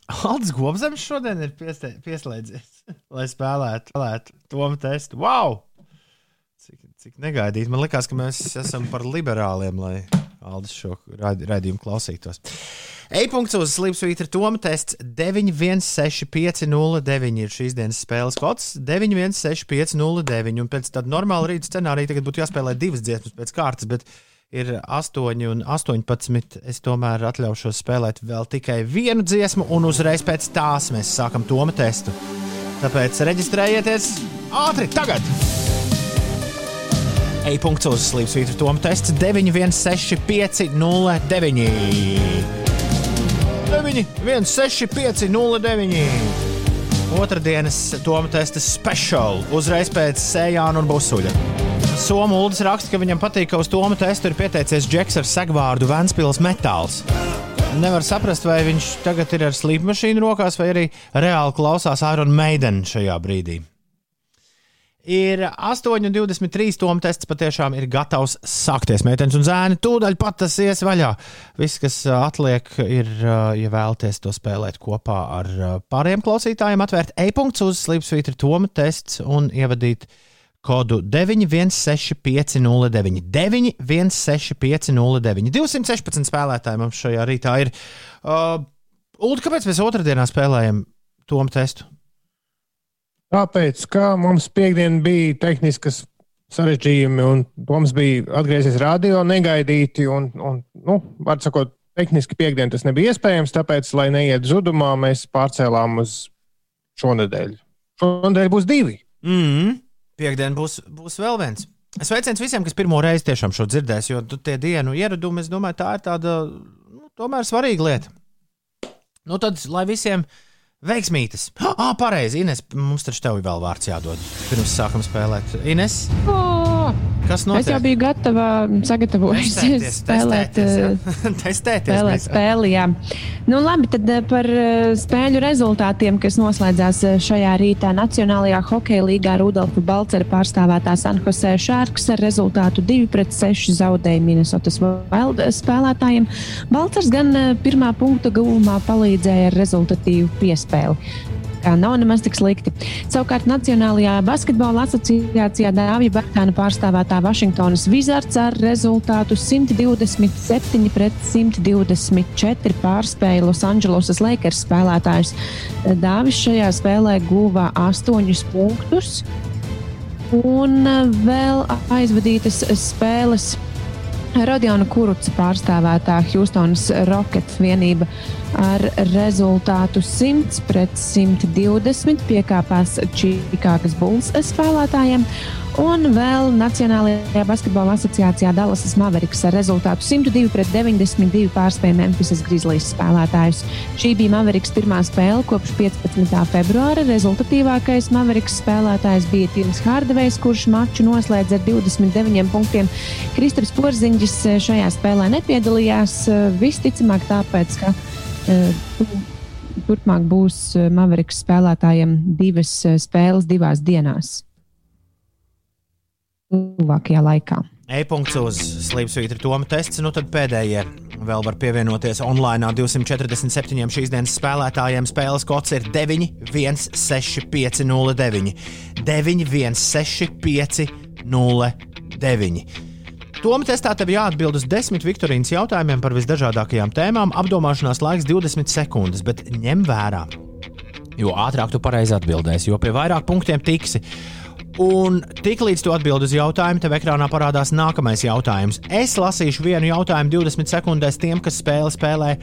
Aldis Gobzems šodien ir pieslēdzies, lai spēlētu, spēlētu Tomu testu. Wow! Cik, negaidīti. Man liekas, ka mēs esam par liberāliem, lai Aldis šo raidījumu klausītos. E-punkts uz Slimsvītra Toma tests 916-509 ir šīs dienas spēles kods 916-509. Un pēc tāda normāla rīta scenārija tagad būtu jāspēlē divas dziesmas pēc kārtas, bet ir 8 un 18. Es tomēr atļaušos spēlēt vēl tikai vienu dziesmu, un uzreiz pēc tās mēs sākam Toma testu. Tāpēc reģistrējieties ātri tagad! E-punkts uz slīpsvītra Toma tests 916 509. 916 509. Otradienas Toma testa speciāli uzreiz pēc sējāna un busuļa. Somu Ulas raksta, ka viņam patīk, ka uz Toma testu ir pieteicies Džeks ar segvārdu Vēnspils metāls. Nevar saprast, vai viņš tagad ir ar slīpmašīnu rokās, vai arī reāli klausās Iron Maiden šajā brīdī. Ir 8,23 tom tests patiešām ir gatavs sākties. Meitenes un zēni tūdaļ pat tas ies vaļā. Viss, kas atliek, ir, ja vēlaties to spēlēt kopā ar ā, pārējiem klausītājiem, atvērt e-punkts uz Slipsvītra Toma tests un ievadīt kodu 9165009. 9165009. 216 spēlētāji mums šajā rītā ir. Uh, Ulu, kāpēc mēs otrdienā spēlējam Toma testu? Tāpēc, ka mums piekdien bija tehniskas sarežģījumi, un mums bija atgriezies radio negaidīti, un, un nu, var sakot, tehniski piekdien tas nebija iespējams, tāpēc, lai neiet zudumā, mēs pārcēlām uz šonadēļ. Šonadēļ būs divi. Mm. Piektdien būs, būs vēl viens. Sveiciens visiem, kas pirmo reizi tiešām šo dzirdēs, jo tie dienu ieradumi, es domāju, tā ir tāda nu, tomēr svarīga lieta. Nu, tad, lai visiem veiksmītas. Ah, pareizi, Ines, mums taču tev vēl vārds jādod. Pirms sākam spēlēt. Ines, Oh, kas es jau notiek? biju gatava, sagatavojusies spēlēt. testēties, eh, ja? testēties. Spēlē mēs- spēli, jā. Nu, labi, tad eh, par eh, spēļu rezultātiem, kas noslēdzās šajā rītā Nacionālajā hokeja līgā Rudolfa Balcera pārstāvētā San Jose Sharks ar rezultātu 2-6 zaudēja Minnesotas Wild spēlētājiem. Balcers gan pirmā punkta guvumā palīdzēja ar rezultatīvu piespēli. Nav nemaz tik slikti. Savukārt Nacionālajā basketbola asociācijā Dāvija Bērtāna pārstāvētā Vašingtonas Wizards ar rezultātu 127 pret 124 pārspēja Losandželosas Lakers spēlētājus. Dāvis šajā spēlē guva 8 punktus. Un eh, vēl aizvadītas spēles Rodiona Kuruca pārstāvētā Houstonas Rockets vienība ar rezultātu 100 pret 120 piekāpās Čikāgas Bulls spēlētājiem. Un vēl Nacionālajā basketbola asociācijā Dallasas Mavericks ar rezultātu 102 pret 92 pārspēja Memphisas Grizzlies spēlētājus. Šī bija Mavericks pirmā spēle kopš 15. februāra. Rezultatīvākais Mavericks spēlētājs bija Tims Hārdevejs, kurš maču noslēdz ar 29 punktiem. Kristaps Porziņģis eh, šajā spēlē nepiedalījās. eh, Visticamāk, tāpēc, ka tu- turpmāk būs Mavericks spēlētājiem divas spēles divās dienās. Tuvākajā laikā. E-punkts uz Slipsvītra Toma tests, nu tad pēdējie vēl var pievienoties online 247 šīs dienas spēlētājiem. Spēles kods ir 916-509. 916-509. Toma testā tev jāatbild uz desmit Viktorīnas jautājumiem par visdažādākajām tēmām. Apdomāšanās laiks 20 sekundes, bet ņem vērā, jo ātrāk tu pareizi atbildēsi, jo pie vairāk punktiem tiksi. Un tiklīdz tu atbild uz jautājumu, tev ekrānā parādās nākamais jautājums. Es lasīšu vienu jautājumu 20 sekundēs tiem, kas spēli spēlē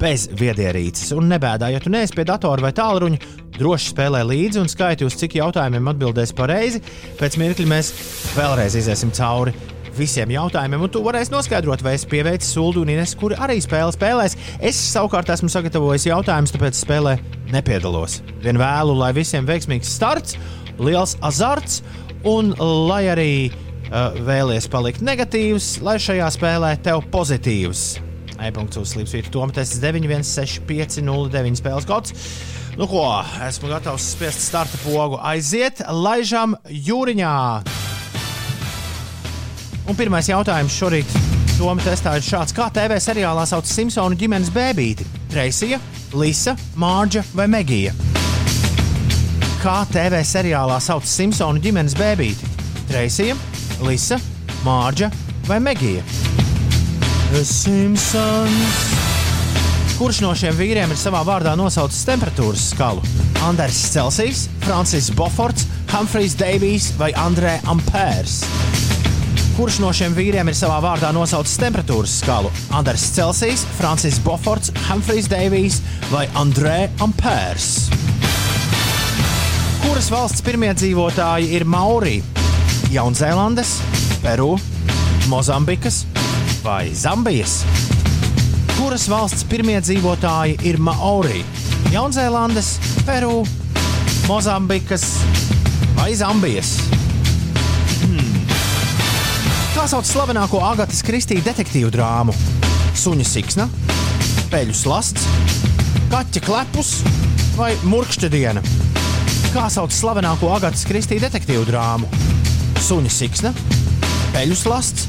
bez viedierīces. Un nebēdā, ja tu neesi pie datora vai tālruņa, droši spēlē līdzi un skaiti, uz cik jautājumiem atbildēs pareizi. Pēc mirkļa mēs vēlreiz iziesim cauri visiem jautājumiem, un tu varēsi noskaidrot, vai es pieveicu Sulu un Ines, kuri arī spēle spēlēs. Es savukārt esmu sagatavojis jautājumus, tāpēc spēlē nepiedalos. Vien vēlu, lai visiem veiksmīgs starts, liels azarts, un lai arī uh, vēlies palikt negatīvs, lai šajā spēlē tev pozitīvs. E-punkts uz Slimsvītra Toma tests 916-509 spēles kods. Nu ko, esmu gatavs spiest starta pogu. Aiziet, laižam jūriņā! Un pirmais jautājums šorīt Toma testā ir šāds. Kā TV seriālā sauc Simpsonu ģimenes bēbīti? Treisija, Lisa, Mārģa vai Megija? Kā TV seriālā sauc Simpsonu ģimenes bēbīti? Treisija, Lisa, Mārģa vai Megija? Simpsons. Kurš no šiem vīriem ir savā vārdā nosaucis temperatūras skalu? Anders Celsijs, Francis Boforts, Humphrijs Davijs vai Andrē Ampērs? Kurš no šiem vīriem ir savā vārdā nosaucis temperatūras skalu? Andrēs Celsijs, Francis Bofords, Humphrijs Deivijs vai Andrē Ampērs? Kuras valsts pirmie dzīvotāji ir Mauri? Jaunzēlandes, Peru, Mozambikas vai Zambijas? Kuras valsts pirmie dzīvotāji ir Maori? Jaunzēlandes, Peru, Mozambikas vai Zambijas? Kā sauc slavenāko Agatas Kristīna detektīvu drāmu? Suņa siksna, peļu slasts, kaķa klepus vai murkšķa diena? Kā sauc slavenāko Agatas Kristīna detektīvu drāmu? Suņa siksna, peļu slasts,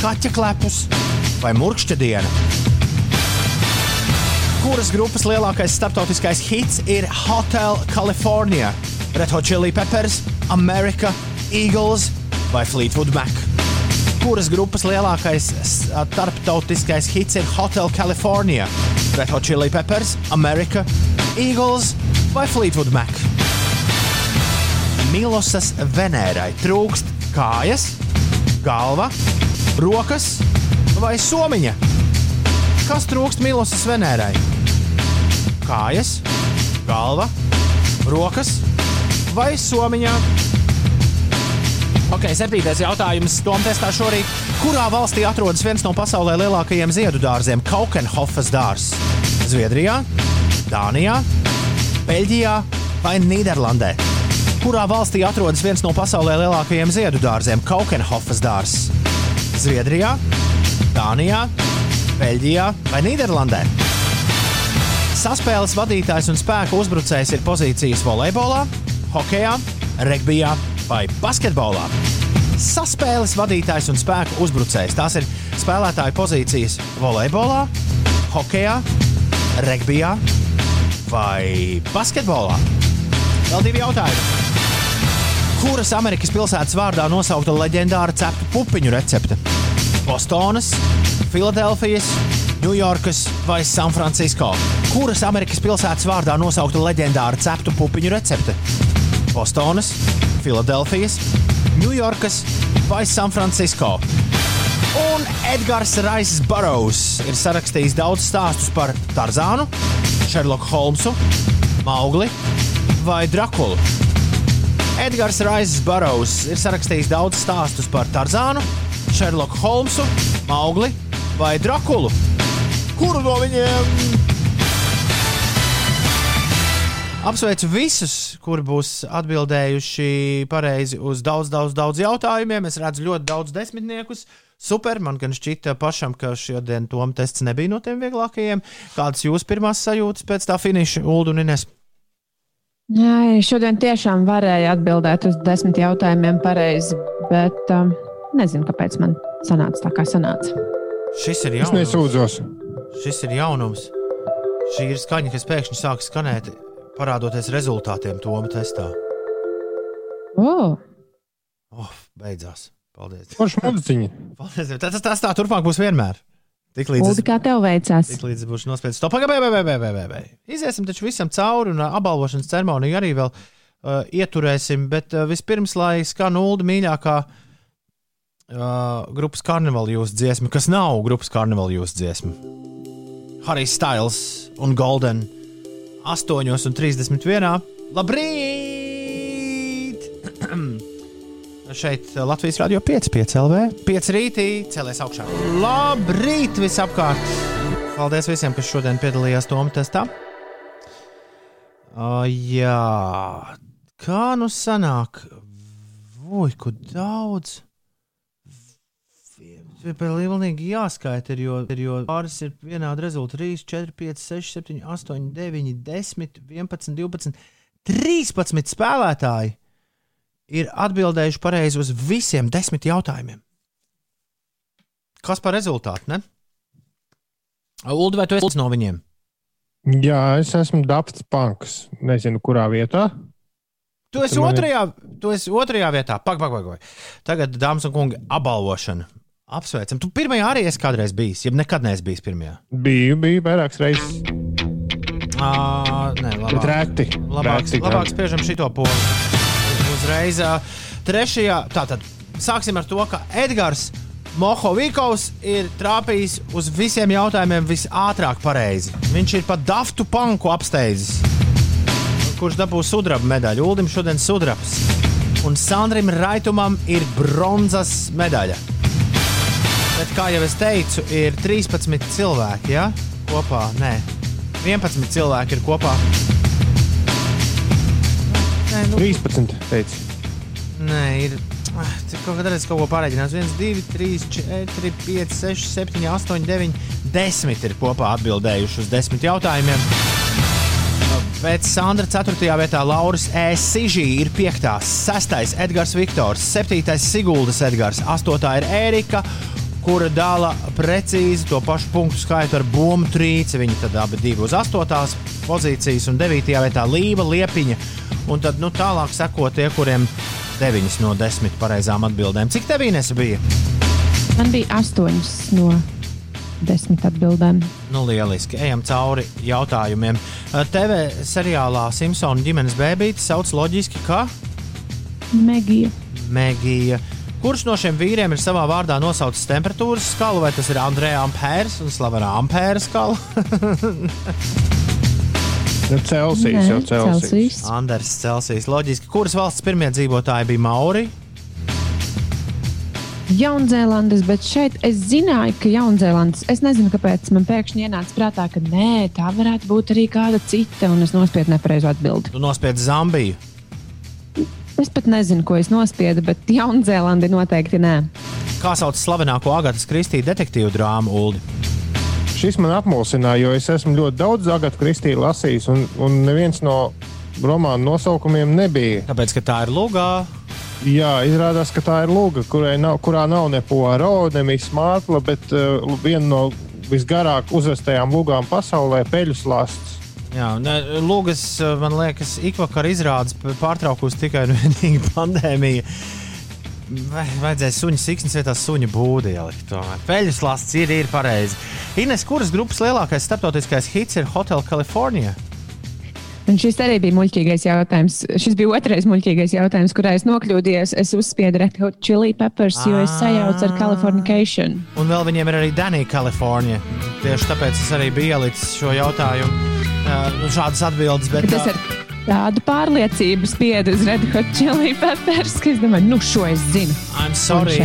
kaķa klepus vai murkšķa diena? Kuras grupas lielākais starptautiskais hits ir Hotel California, Red Hot Chili Peppers, America, Eagles vai Fleetwood Mac? Kuras grupas lielākais starptautiskais hits ir Hotel California, Red Hot Chili Peppers, America, Eagles vai Fleetwood Mac? Milosas Venērai trūkst kājas, galva, rokas vai somiņa. Kas trūkst Milosas Venērai? Kājas, galva, rokas vai somiņā? Ok, septītais jautājums Tom testā šorīt. Kurā valstī atrodas viens no pasaulē lielākajiem ziedu dārziem - Kaukenhofas dārzs? Zviedrijā, Dānijā, Beļģijā vai Nīderlandē? Kurā valstī atrodas viens no pasaulē lielākajiem ziedu dārziem - Kaukenhofas dārzs? Zviedrijā, Dānijā, Beļģijā vai Nīderlandē? Saspēles vadītājs un spēka uzbrucējs ir pozīcijas volejbolā, hokeja, regbijā vai basketbolā. Saspēles vadītājs un spēka uzbrucējs. Tās ir spēlētāju pozīcijas volejbolā, hokeja, regbijā vai basketbolā. Vēl divi jautājumi. Kuras Amerikas pilsētas vārdā nosaukta leģendāra ceptu pupiņu recepte? Bostonas, Filadelfijas, Ņujorkas vai Sanfrancisko? Kuras Amerikas pilsētas vārdā nosaukta leģendāra ceptu pupiņu recepte? Bostonas, Filadelfijas, Ņujorkas vai Sanfrancisko. Un Edgars Raisis Burrows ir sarakstījis daudz stāstus par Tarzānu, Šerloku Holmsu, Maugli vai Drakulu. Edgars Raisis Burrows ir sarakstījis daudz stāstus par Tarzānu, Šerloku Holmsu, Maugli vai Drakulu. Kuru no viņiem Apsveicu visus, kuri būs atbildējuši pareizi uz daudz, daudz, daudz jautājumiem. Es redzu ļoti daudz desmitniekus. Super, man gan šķita pašam, ka šodien Toma tests nebija no tiem vieglākajiem. Kādas jūsu pirmās sajūtas pēc tā finiša, Ulu un Ines? Jā, šodien tiešām varēja atbildēt uz desmit jautājumiem pareizi, bet um, nezinu, kāpēc man sanāca tā, kā sanāca. Šis ir Es jaunums. nesūdzos. Šis ir jaunums. Šī ir skaņa, kas pēkšņi sāk skanēt, parādoties rezultātiem Toma testā. Oh, Oh, beidzās. Paldies. Kurš mudziņa? Paldies. Tas, tas, tas tā turpmāk būs vienmēr. Tik līdz Uldi, kā tev veicās? Tik līdz būs nospiedis to pagaidām, iziesim taču visam cauri un ā, apbalvošanas ceremoniju arī vēl uh, ieturēsim. Bet uh, vispirms, lai skan ULD mīļākā uh, grupas karnevāla jūsu dziesma, kas nav grupas karnevāla jūsu dziesma. Harijs Styles un Golden 8,31. Labrīt! Šeit Latvijas Rādio 5, 5 LV, 5 rītī, cēlēs augšā. Labrīt visapkārt! Paldies visiem, kas šodien piedalījās Toma testā. Uh, jā, kā nu sanāk? Ko daudz! Pilnīgi jāskaita, ir, jo, ir, jo pāris ir vienādi rezultāti. 3, 4, 5, 6, 7, 8, 9, 10, 11, 12, 13 spēlētāji ir atbildējuši pareizi uz visiem desmit jautājumiem. Kas par rezultātu? Ne? Ulu, vai tu esi no viņiem? Jā, es esmu Dafts Punks. Nezinu, kurā vietā. Tu esi, man ir- otrajā, tu esi otrajā vietā. Pak, pak, pak, pak. Tagad, dāmas un kungi, apbalvošana. Apsveicam. Tu pirmajā arī esi kādreiz bijis, ja nekad neesi bijis pirmajā. Biju, biju vairākas reizes. À, nē, Bet labāk. rēti. Labāk, Rēti labāk spiežam šito polu. Uzreiz trešajā, tātad sāksim ar to, ka Edgars Mohovikovs ir trāpījis uz visiem jautājumiem visātrāk pareizi. Viņš ir pat Daftu Panku apsteidzis, kurš dabūs sudraba medaļu. Uldim šodien sudrabs. Un Sandrim Raitumam ir bronzas medaļa. Bet, kā jau es teicu, ir 13 cilvēki ja? kopā. Nē, 11 cilvēki ir kopā. Nē, nu, 13. Teici. Nē, ir. ah, Cik kaut kādā reizē kaut ko pārēķinās? 1, 2, 3, 4, 5, 6, 7, 8, 9, 10 ir kopā atbildējuši uz 10 jautājumiem. Pēc Sandra 4. vietā Lauris Ēsižī ir 5. 6. Edgars Viktors, 7. Siguldas Edgars, 8. ir Ērika, kura dala precīzi to pašu punktu skaitu ar bumbu trīci. Viņi tad abi divi uz 8. pozīcijas un 9. vietā Līva Liepiņa. Un tad nu, tālāk seko tie, kuriem 9 no 10 pareizām atbildēm. Cik tev bija? Man bija astoņas no desmit atbildēm. Nu, lieliski. Ejam cauri jautājumiem. TV seriālā Simpsona ģimenes bērnīte sauc loģiski, kā Megija. Megija. Kurš no šiem vīriem ir savā vārdā nosaucis temperatūras skalu, vai tas ir Andrejs Ampērs un Slavena Ampēra skala? Nu, Celsijas jau Celsijas. Anders Celsijas. Loģiski. Kuras valsts pirmie dzīvotāji bija Mauri? Jaunzēlandes, bet šeit es zināju, ka Jaunzēlandes. Es nezinu, kāpēc man pēkšņi ienāca prātā, ka nē, tā varētu būt arī kāda cita, un es nospiedu nepareizu atbildi. Tu nospiedzi Zambiju. Es pat nezinu, ko es nospiedu, bet Jaunzēlandi noteikti nē. Kā sauc slavenāko Agatas Kristīna detektīvu drāmu Ulu? Šis man apmulsināja, jo es esmu ļoti daudz Agatu Kristīnu lasījis, un, un neviens no romānu nosaukumiem nebija. Tāpēc, ka tā ir lugā. Jā, izrādās, ka tā ir kurai nav, kurā nav ne poaro, ne mīsmātla, bet uh, viena no visgarāk uzvestajām lugām pasaulē - peļu slāsts. Jā, ne, Lūgas, man liekas, ikvakar izrādes pārtraukusi tikai un vienīgi pandēmija. Vajadzēja suņa siksnas vietā suņa būdi ielikt. tomēr. Peļu slāsts ir, ir pareizi. Ines, kuras grupas lielākais starptautiskais hits ir Hotel California? Un šis arī bija muļķīgais jautājums. Šis bija otrais muļķīgais jautājums, kurā es nokļūdījos. Es uzspiedu Red Hot Chili Peppers, jo es sajaucu ar Californication. Un vēl viņiem ir arī Danija, Kalifornija. Tieši tāpēc es arī biju ielicis šo jautājumu. Uh, šādas atbildes, bet Bet tādu pārliecību spiedu uz Red Hot Chili Peppers, ka es domāju, nu šo es zinu. I'm sorry.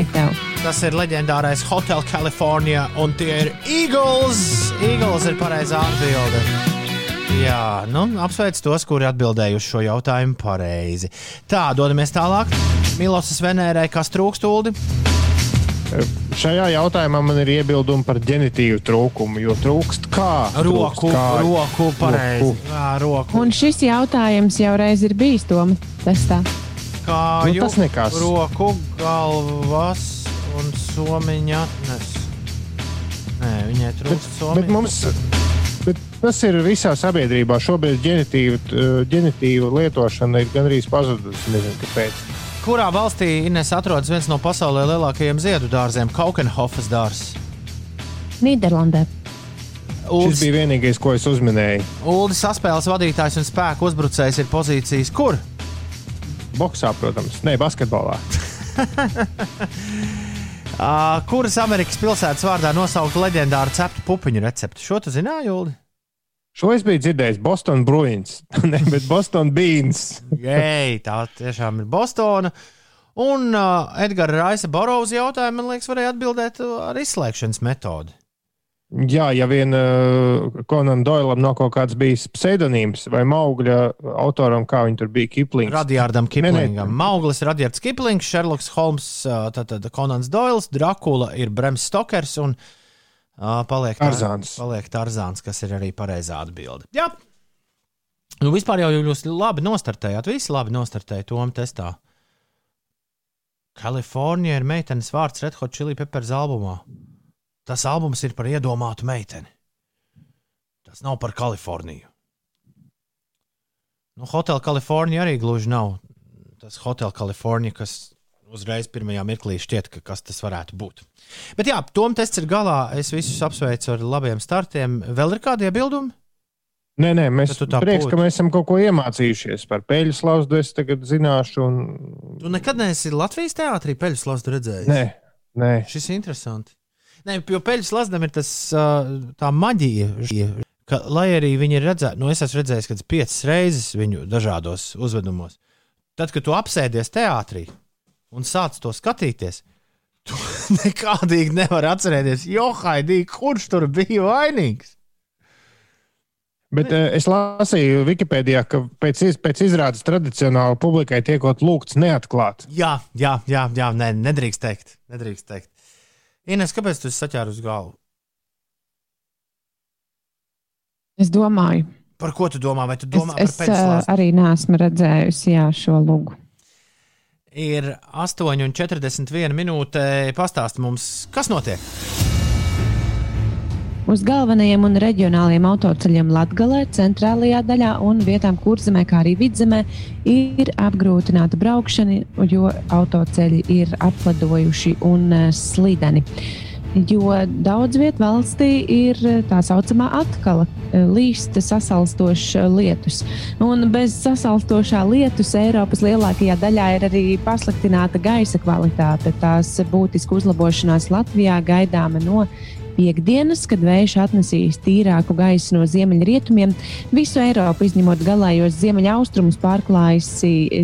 Tas ir leģendārais Hotel California, un tie ir Eagles. Eagles ir pareizā atbilde. Jā, nu, apsveic tos, kuri atbildēja uz šo jautājumu pareizi. Tā, dodamies tālāk. Milosas Venērai, kas trūkst ūdeni? Šajā jautājumā man ir iebildumi par ģenitīvu trūkumu, jo trūkst kā. Roku, trūkst kāju. roku, pareizi. Roku. Jā, roku. Un šis jautājums jau reiz ir bijis Toma testā. Kāju, Nu, tas nekas. roku, galvas un somiņa. Nes. Nē, viņai trūkst Bet somiņa. mums, bet tas ir visā sabiedrībā. Šobrīd ģenitīva, ģenitīva lietošana ir gandrīz pazudusi. Nezinu, kāpēc. Kurā valstī Ines atrodas viens no pasaulē lielākajiem ziedu dārziem - Kaukenhofas dārzs? Nīderlandē. Šis Uldis, bija vienīgais, ko es uzminēju. Uldis saspēles vadītājs un spēku uzbrucējs ir pozīcijas kur? Boksā, protams, ne basketbolā. Kuras Amerikas pilsētas vārdā nosaukt leģendāru ceptu pupiņu recepti? Šo tu zināji, Ulu? Šo es biju dzirdējis Boston Bruins, ne, bet Boston Beans. Jē, tā tiešām ir Bostona. Un uh, Edgars Raisa Borovs jautājumu, man liekas, varēja atbildēt ar izslēgšanas metodi. Jā, ja vien uh, Konam Doilam nav kaut kāds bijis pseidonīms vai augļa autoram, kā viņi tur bija Kiplings. Radijārdam. Kiplingam. Mauglis ir Radijārds Kiplings, Šerloks Holms, uh, tātad Konants Doils, Drakula ir Brems Stokers un uh, paliek Tarzāns. Paliek Tarzāns, kas ir arī pareizā atbilde. Jā. Nu, vispār jau jūs labi nostartējāt. Visi labi nostartēja to testā. Kalifornija ir meitenes vārds Red Hot Chili Peppers albumā. Tas albums ir par iedomātu meiteni. Tas nav par Kaliforniju. Nu, Hotel Kalifornija arī gluži nav. Tas Hotel Kalifornija, kas uzreiz pirmajā mirklī šķiet, ka kas tas varētu būt. Bet jā, Tom tests ir galā. Es visus apsveicu ar labiem startiem. Vēl ir kādi iebildumi? Nē, nē, mēs prieks, pūti. ka mēs esam kaut ko iemācījušies par peļu slauzu. Es tagad zināšu, un Tu nekad neesi Latvijas teātrī peļu slazdu redzējis? nē, nē. Šis ir interesanti. Nē, jo peļu slazdam ir tas, ā, tā maģija, ka, lai arī viņi ir redzējuši, nu, es esmu redzējis, kad piecas reizes viņu dažādos uzvedumos. Tad, kad tu apsēdies teātrī un sāc to skatīties, tu nekādīgi nevari atcerēties, jo haidī, kurš tur bija vainīgs. Bet uh, es lasīju Wikipēdijā, ka pēc, iz, pēc izrādes tradicionāli publikai tiekot lūgts neatklāt. Jā, jā, jā, jā nē, nedrīkst teikt. Nedrīkst teikt. Ines, kāpēc tu esi saķēris uz galvu? Es domāju, Par ko tu domā? Vai tu es, domā es par peļu ā, slazdu? arī neesmu redzējusi jā, šo lugu. Ir 8,41 minūte. Pastāst mums, kas notiek? Uz galvenajiem un reģionālajiem autoceļiem Latvijā, centrālajā daļā un vietām kurzemē, kā arī vidzemē, ir apgrūtināta braukšana, jo autoceļi ir apledojuši un eh, slideni. Jo daudz vietā valstī ir eh, tā saucamā atkala, eh, līsta sasalstoša lietus. Un bez sasalstošā lietus Eiropas lielākajā daļā ir arī pasliktināta gaisa kvalitāte. Tās būtiska uzlabošanās Latvijā gaidāma no piekdienas, kad vējš atnesīs tīrāku gaisu no ziemeļrietumiem. Visu Eiropu izņemot galējos ziemeļaustrumus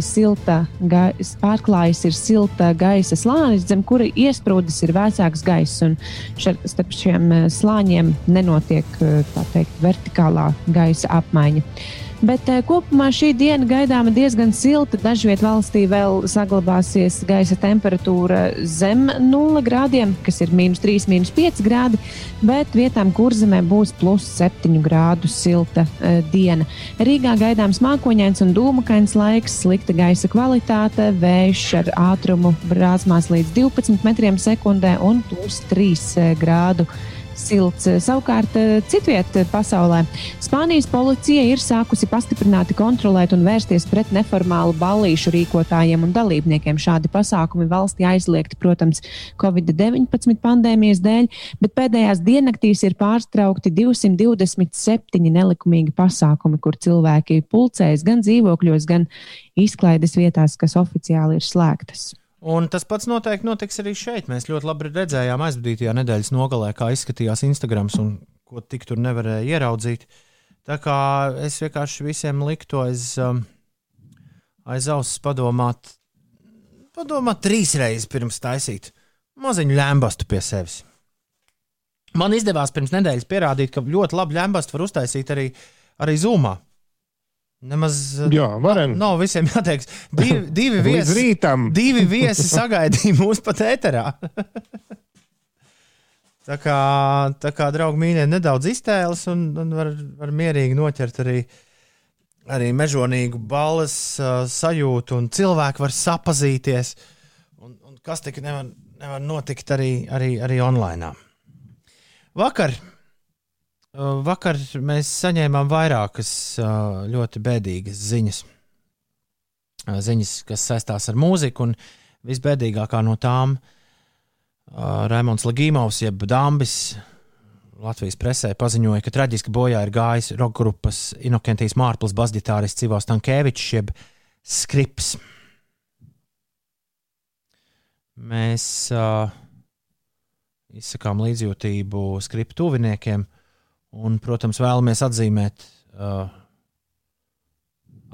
silta, ga, pārklājas ir silta gaisa slānis, zem kura iesprūdis ir vēsāks gaiss. Starp šiem eh, slāņiem nenotiek eh, teikt, vertikālā gaisa apmaiņa. Bet eh, kopumā šī diena gaidāma diezgan silta. Dažviet valstī vēl saglabāsies gaisa temperatūra zem 0 grādiem, kas ir mīnus 3, mīnus 5 grādi, bet vietām kurzemē būs plus 7 grādu silta uh, diena. Rīgā gaidāms mākoņains un dūmakains laiks, slikta gaisa kvalitāte, vējš ar ātrumu brāzmās līdz 12 metriem sekundē un plus 3 uh, grādu silts. Savukārt, eh, citviet pasaulē Spānijas policija ir sākusi pastiprināti kontrolēt un vērsties pret neformālu ballīšu rīkotājiem un dalībniekiem. Šādi pasākumi valstī aizliegti, protams, Covid-19 pandēmijas dēļ, bet pēdējās diennaktīs ir pārstraukti 227 nelikumīgi pasākumi, kur cilvēki pulcējas gan dzīvokļos, gan izklaides vietās, kas oficiāli ir slēgtas. Un tas pats noteikti notiks arī šeit. Mēs ļoti labi redzējām aizvadītajā nedēļas nogalē, kā izskatījās Instagram un ko tik tur nevarēja ieraudzīt. Tā kā es vienkārši visiem liktu aiz, um, aiz auss padomāt, padomāt trīs reizes pirms taisīt maziņu lēmbastu pie sevis. Man izdevās pirms nedēļas pierādīt, ka ļoti labi lēmbastu var uztaisīt arī, arī Zoomā. Nemaz Jā, varam. nav visiem jāteiks. Divi, divi viesi, divi viesi sagaidīja mūs pat ēterā. tā kā, tā kā draugi mīļie, nedaudz iztēles un, un var, var mierīgi noķert arī, arī mežonīgu balles uh, sajūtu, un cilvēki var sapazīties. Un, un kas tik nevar, nevar notikt arī, arī, arī online. Vakar, vakar mēs saņēmām vairākas uh, ļoti bēdīgas ziņas. Uh, Ziņas, kas saistās ar mūziku, un visbēdīgākā no tām Raimons Ligīmovs, jeb Dambis, Latvijas presē paziņoja, ka traģiski bojā ir gājis roka grupas Inokentijas Mārpils basģitārists Civos Tankēvičs, jeb Skrips. Mēs uh, izsakām līdzjūtību skriptu tuviniekiem un, protams, vēlamies atzīmēt, uh,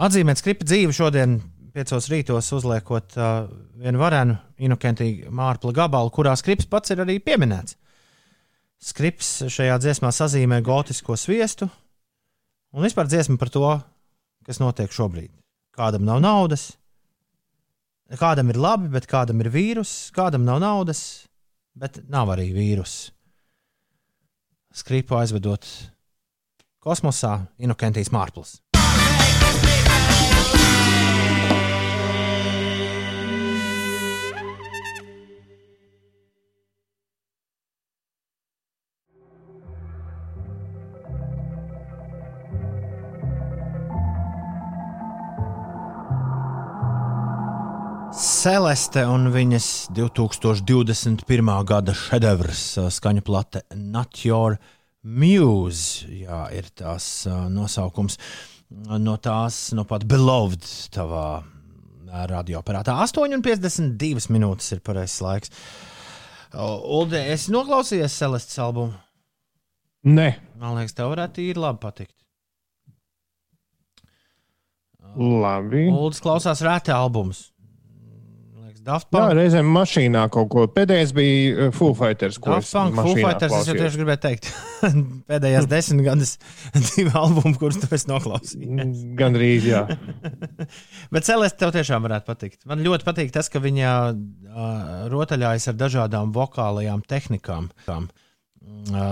atzīmēt skriptu dzīvi šodien, piecos rītos, uzliekot uh, vienu varenu Inokentija Mārpila gabalu, kurā skrips pats ir arī pieminēts. Skrips šajā dziesmā sazīmē gotisko sviestu un vispār dziesmu par to, kas notiek šobrīd. Kādam nav naudas, kādam ir labi, bet kādam ir vīrus, kādam nav naudas, bet nav arī vīrus. Skripu aizvedot kosmosā, Inokentijas Mārpils. Celeste un viņas 2021. gada šedevrs, skaņu plate Not Your Muse, jā, ir tās nosaukums. No tās, no pat Beloved, tavā radioaparātā. 8,52 minūtes ir pareizais laiks. Ulde, es noklausījos Celestes albumu. Nē, Man liekas, tev varētu īri labi patikt. labi. Ulds klausās rēti albumus. Daft Jā, Punk. reizēm mašīnā kaut ko. Pēdējais bija uh, Foo Fighters, Daft Punk, Foo Fighters, es jau tieši gribēju teikt. Pēdējās desmit gadus divi albumi, kurus tu esi noklausījies. Gan drīz, jā. Bet Celeste tev tiešām varētu patikt. Man ļoti patīk tas, ka viņa uh, rotaļājas ar dažādām vokālajām tehnikām. Kām, uh,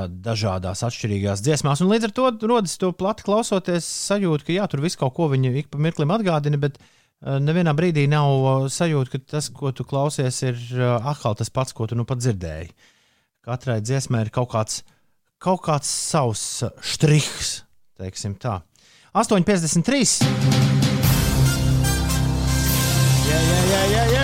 Dažādās atšķirīgās dziesmās, un līdz ar to rodas to plati klausoties, sajūta, ka jā, tur viss kaut ko viņa ik pa mirklim atgādina, bet nevienā brīdī nav uh, sajūta, ka tas, ko tu klausies, ir uh, atkal tas pats, ko tu nu pat dzirdēji. Katrai dziesmai ir kaut kāds, kaut kāds savs štrihs, teiksim tā. 8,53. Jā, jā, jā, jā, jā, jā. Jā,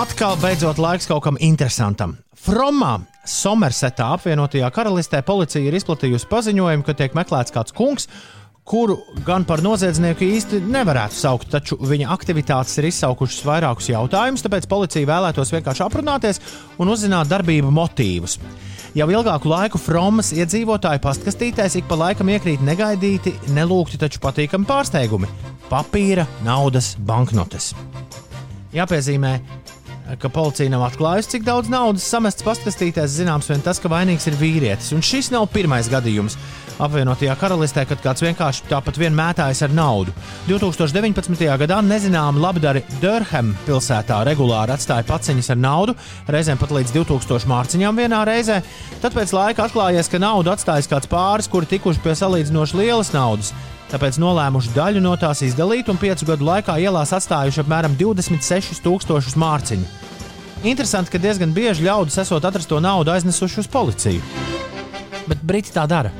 Atkal beidzot laiks kaut kam interesantam. Fromā, Somersetā apvienotajā karalistē policija ir izplatījusi paziņojumu, ka tiek meklēts kāds kungs, kuru gan par noziedznieku īsti nevarētu saukt, taču viņa aktivitātes ir izsaukušas vairākus jautājumus, tāpēc policija vēlētos vienkārši aprunāties un uzzināt darbību motīvus. Jau ilgāku laiku Fromas iedzīvotāju pastkastītēs ik pa laikam iekrīt negaidīti, nelūgti, taču patīkami pārsteigumi - papīra, naudas, banknotes. Jāpiezīmē, ka policija nav atklājusi, cik daudz naudas samests pastkastītēs. Zināms, vien tas, ka vainīgs ir vīrietis. Un šis nav pirmais gadījums apvienotajā karalistē, kad kāds vienkārši tāpat vien mētājas ar naudu. 2019. gadā nezināmi labdari Durham pilsētā regulāri atstāja paciņas ar naudu, reizēm pat līdz 2000 mārciņām vienā reizē. Tad pēc laika atklājies, ka naudu atstājis kāds pāris, kuri tikuši pie salīdzinoši lielas naudas. Tāpēc nolēmuši daļu no tās izdalīt un piecu gadu laikā ielās atstājuši apmēram 26,000 mārciņu. Interesanti, ka diezgan bieži ļaudis esot atrasto naudu aiznesuši uz policiju. Bet Briti tā dara.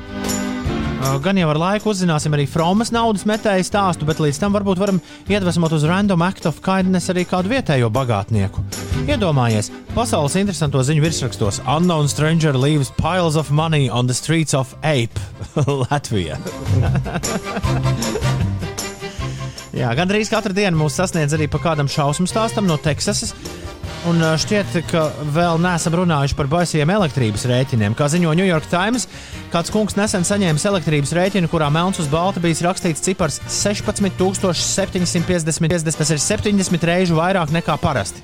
Uh, Gan jau ar laiku uzzināsim arī Fromas naudas metēju stāstu, bet līdz tam varbūt varam iedvesmot uz Random Act of Kindness arī kādu vietējo bagātnieku. Iedomājies, pasaules interesanto ziņu virsrakstos Unknown stranger leaves piles of money on the streets of Ape, Latvija. Jā, gandrīz katru dienu mūs sasniedz arī pa kādam šausmu stāstam no Teksasas. Un šķiet, ka vēl neesam runājuši par baisiem elektrības rēķiniem. Kā ziņo New York Times, kāds kungs nesen saņēma elektrības rēķinu, kurā melns uz balta bijis rakstīts cipars 16,750. Tas ir 70 reižu vairāk nekā parasti.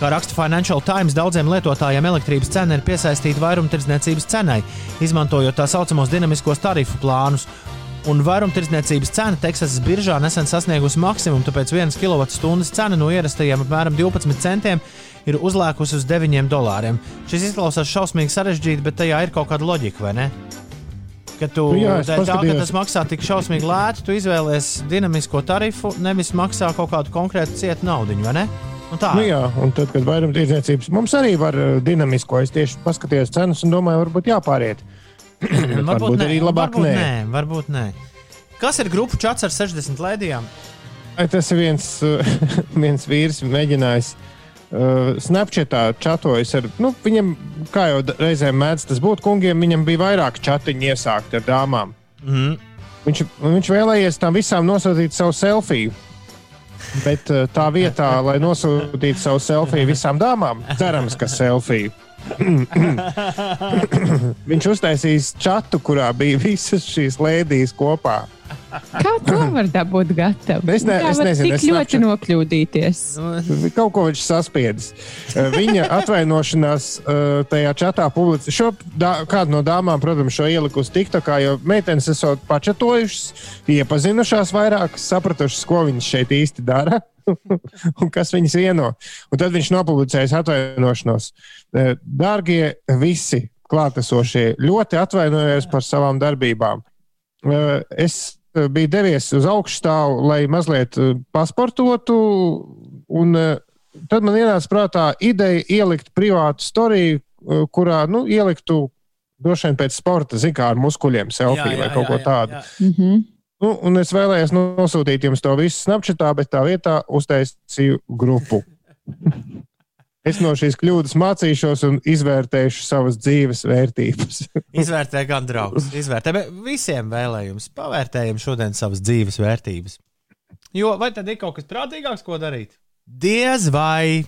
Kā raksta Financial Times, daudziem lietotājiem elektrības cena ir piesaistīta vairumtirdzniecības cenai, izmantojot tā saucamos dinamiskos tarifu plānus. Un vairumtirdzniecības cena Teksasas biržā nesen sasniegusi maksimumu, tāpēc vienas kWh cena no ierastajiem apmēram 12 centiem ir uzlēkusi uz 9 dolāriem. Šis izklausās šausmīgi sarežģīti, bet tajā ir kaut kāda loģika, vai ne? Ka tu, Nu jā, tā, ka tas maksā tik šausmīgi lēti, tu izvēlies dinamisko tarifu, nevis maksā kaut kādu konkrētu cietu naudu, vai ne? Un tā. Nu, jā, un tad, kad vairumtirdzniecības mums arī var uh, dinamisko, es tieši paskatījos cenas un domāju, varbūt jāpāriet. Bet varbūt arī labāk varbūt nē. nē. Varbūt nē. Kas ir grupu čats ar 60 lēdijām? Tas ir viens, viens vīrs, mēģinājis uh, Snapchatā čatojas ar, nu, viņam, kā jau reizēm mēdz tas būt kungiem, viņam bija vairāk chatiņu iesākt ar dāmām. Mm. Viņš, viņš vēlējies tam visām nosūtīt savu selfiju. Bet uh, tā vietā, lai nosūtītu savu selfiju visām dāmām, cerams, ka selfiju. Viņš uztaisīs čatu, kurā bija visas šīs lēdijas kopā. Kā to var dabūt gatavu? Es ne- es nezinu, es ļoti Snapchat- nokļūdīties. Kaut ko viņš saspiedis. Uh, Viņa atvainošanās uh, tajā čatā publicēja. Šo dā, kādu no dāmām, protams, šo ielikusi TikTokā, jo meitenes esot pačatojušas, iepazinušās vairāk, sapratušas, ko viņas šeit īsti dara. un kas viņas vieno. Un tad viņš nopublicēja atvainošanos. Uh, Dārgie visi klātesošie, ļoti atvainojos par savām darbībām. Uh, Es uh, biju devies uz augšstāvu, lai mazliet pasportotu, un tad man ienāca prātā ideja ielikt privātu storiju, kurā nu, ieliktu Droši vien pēc sporta, zina, kā ar muskuļiem, selfiju vai kaut ko tādu. Mhm. Nu, un es vēlējos nosūtīt jums to visu snapchatā, bet tā vietā uztaisīju grupu. Es no šīs kļūdas mācīšos un izvērtēšu savas dzīves vērtības. Izvērtē gan draugus, izvērtē bet visiem vēlējums. Pavērtējam šodien savas dzīves vērtības. Jo vai tad ir kaut kas prātīgāks, ko darīt? Diez vai.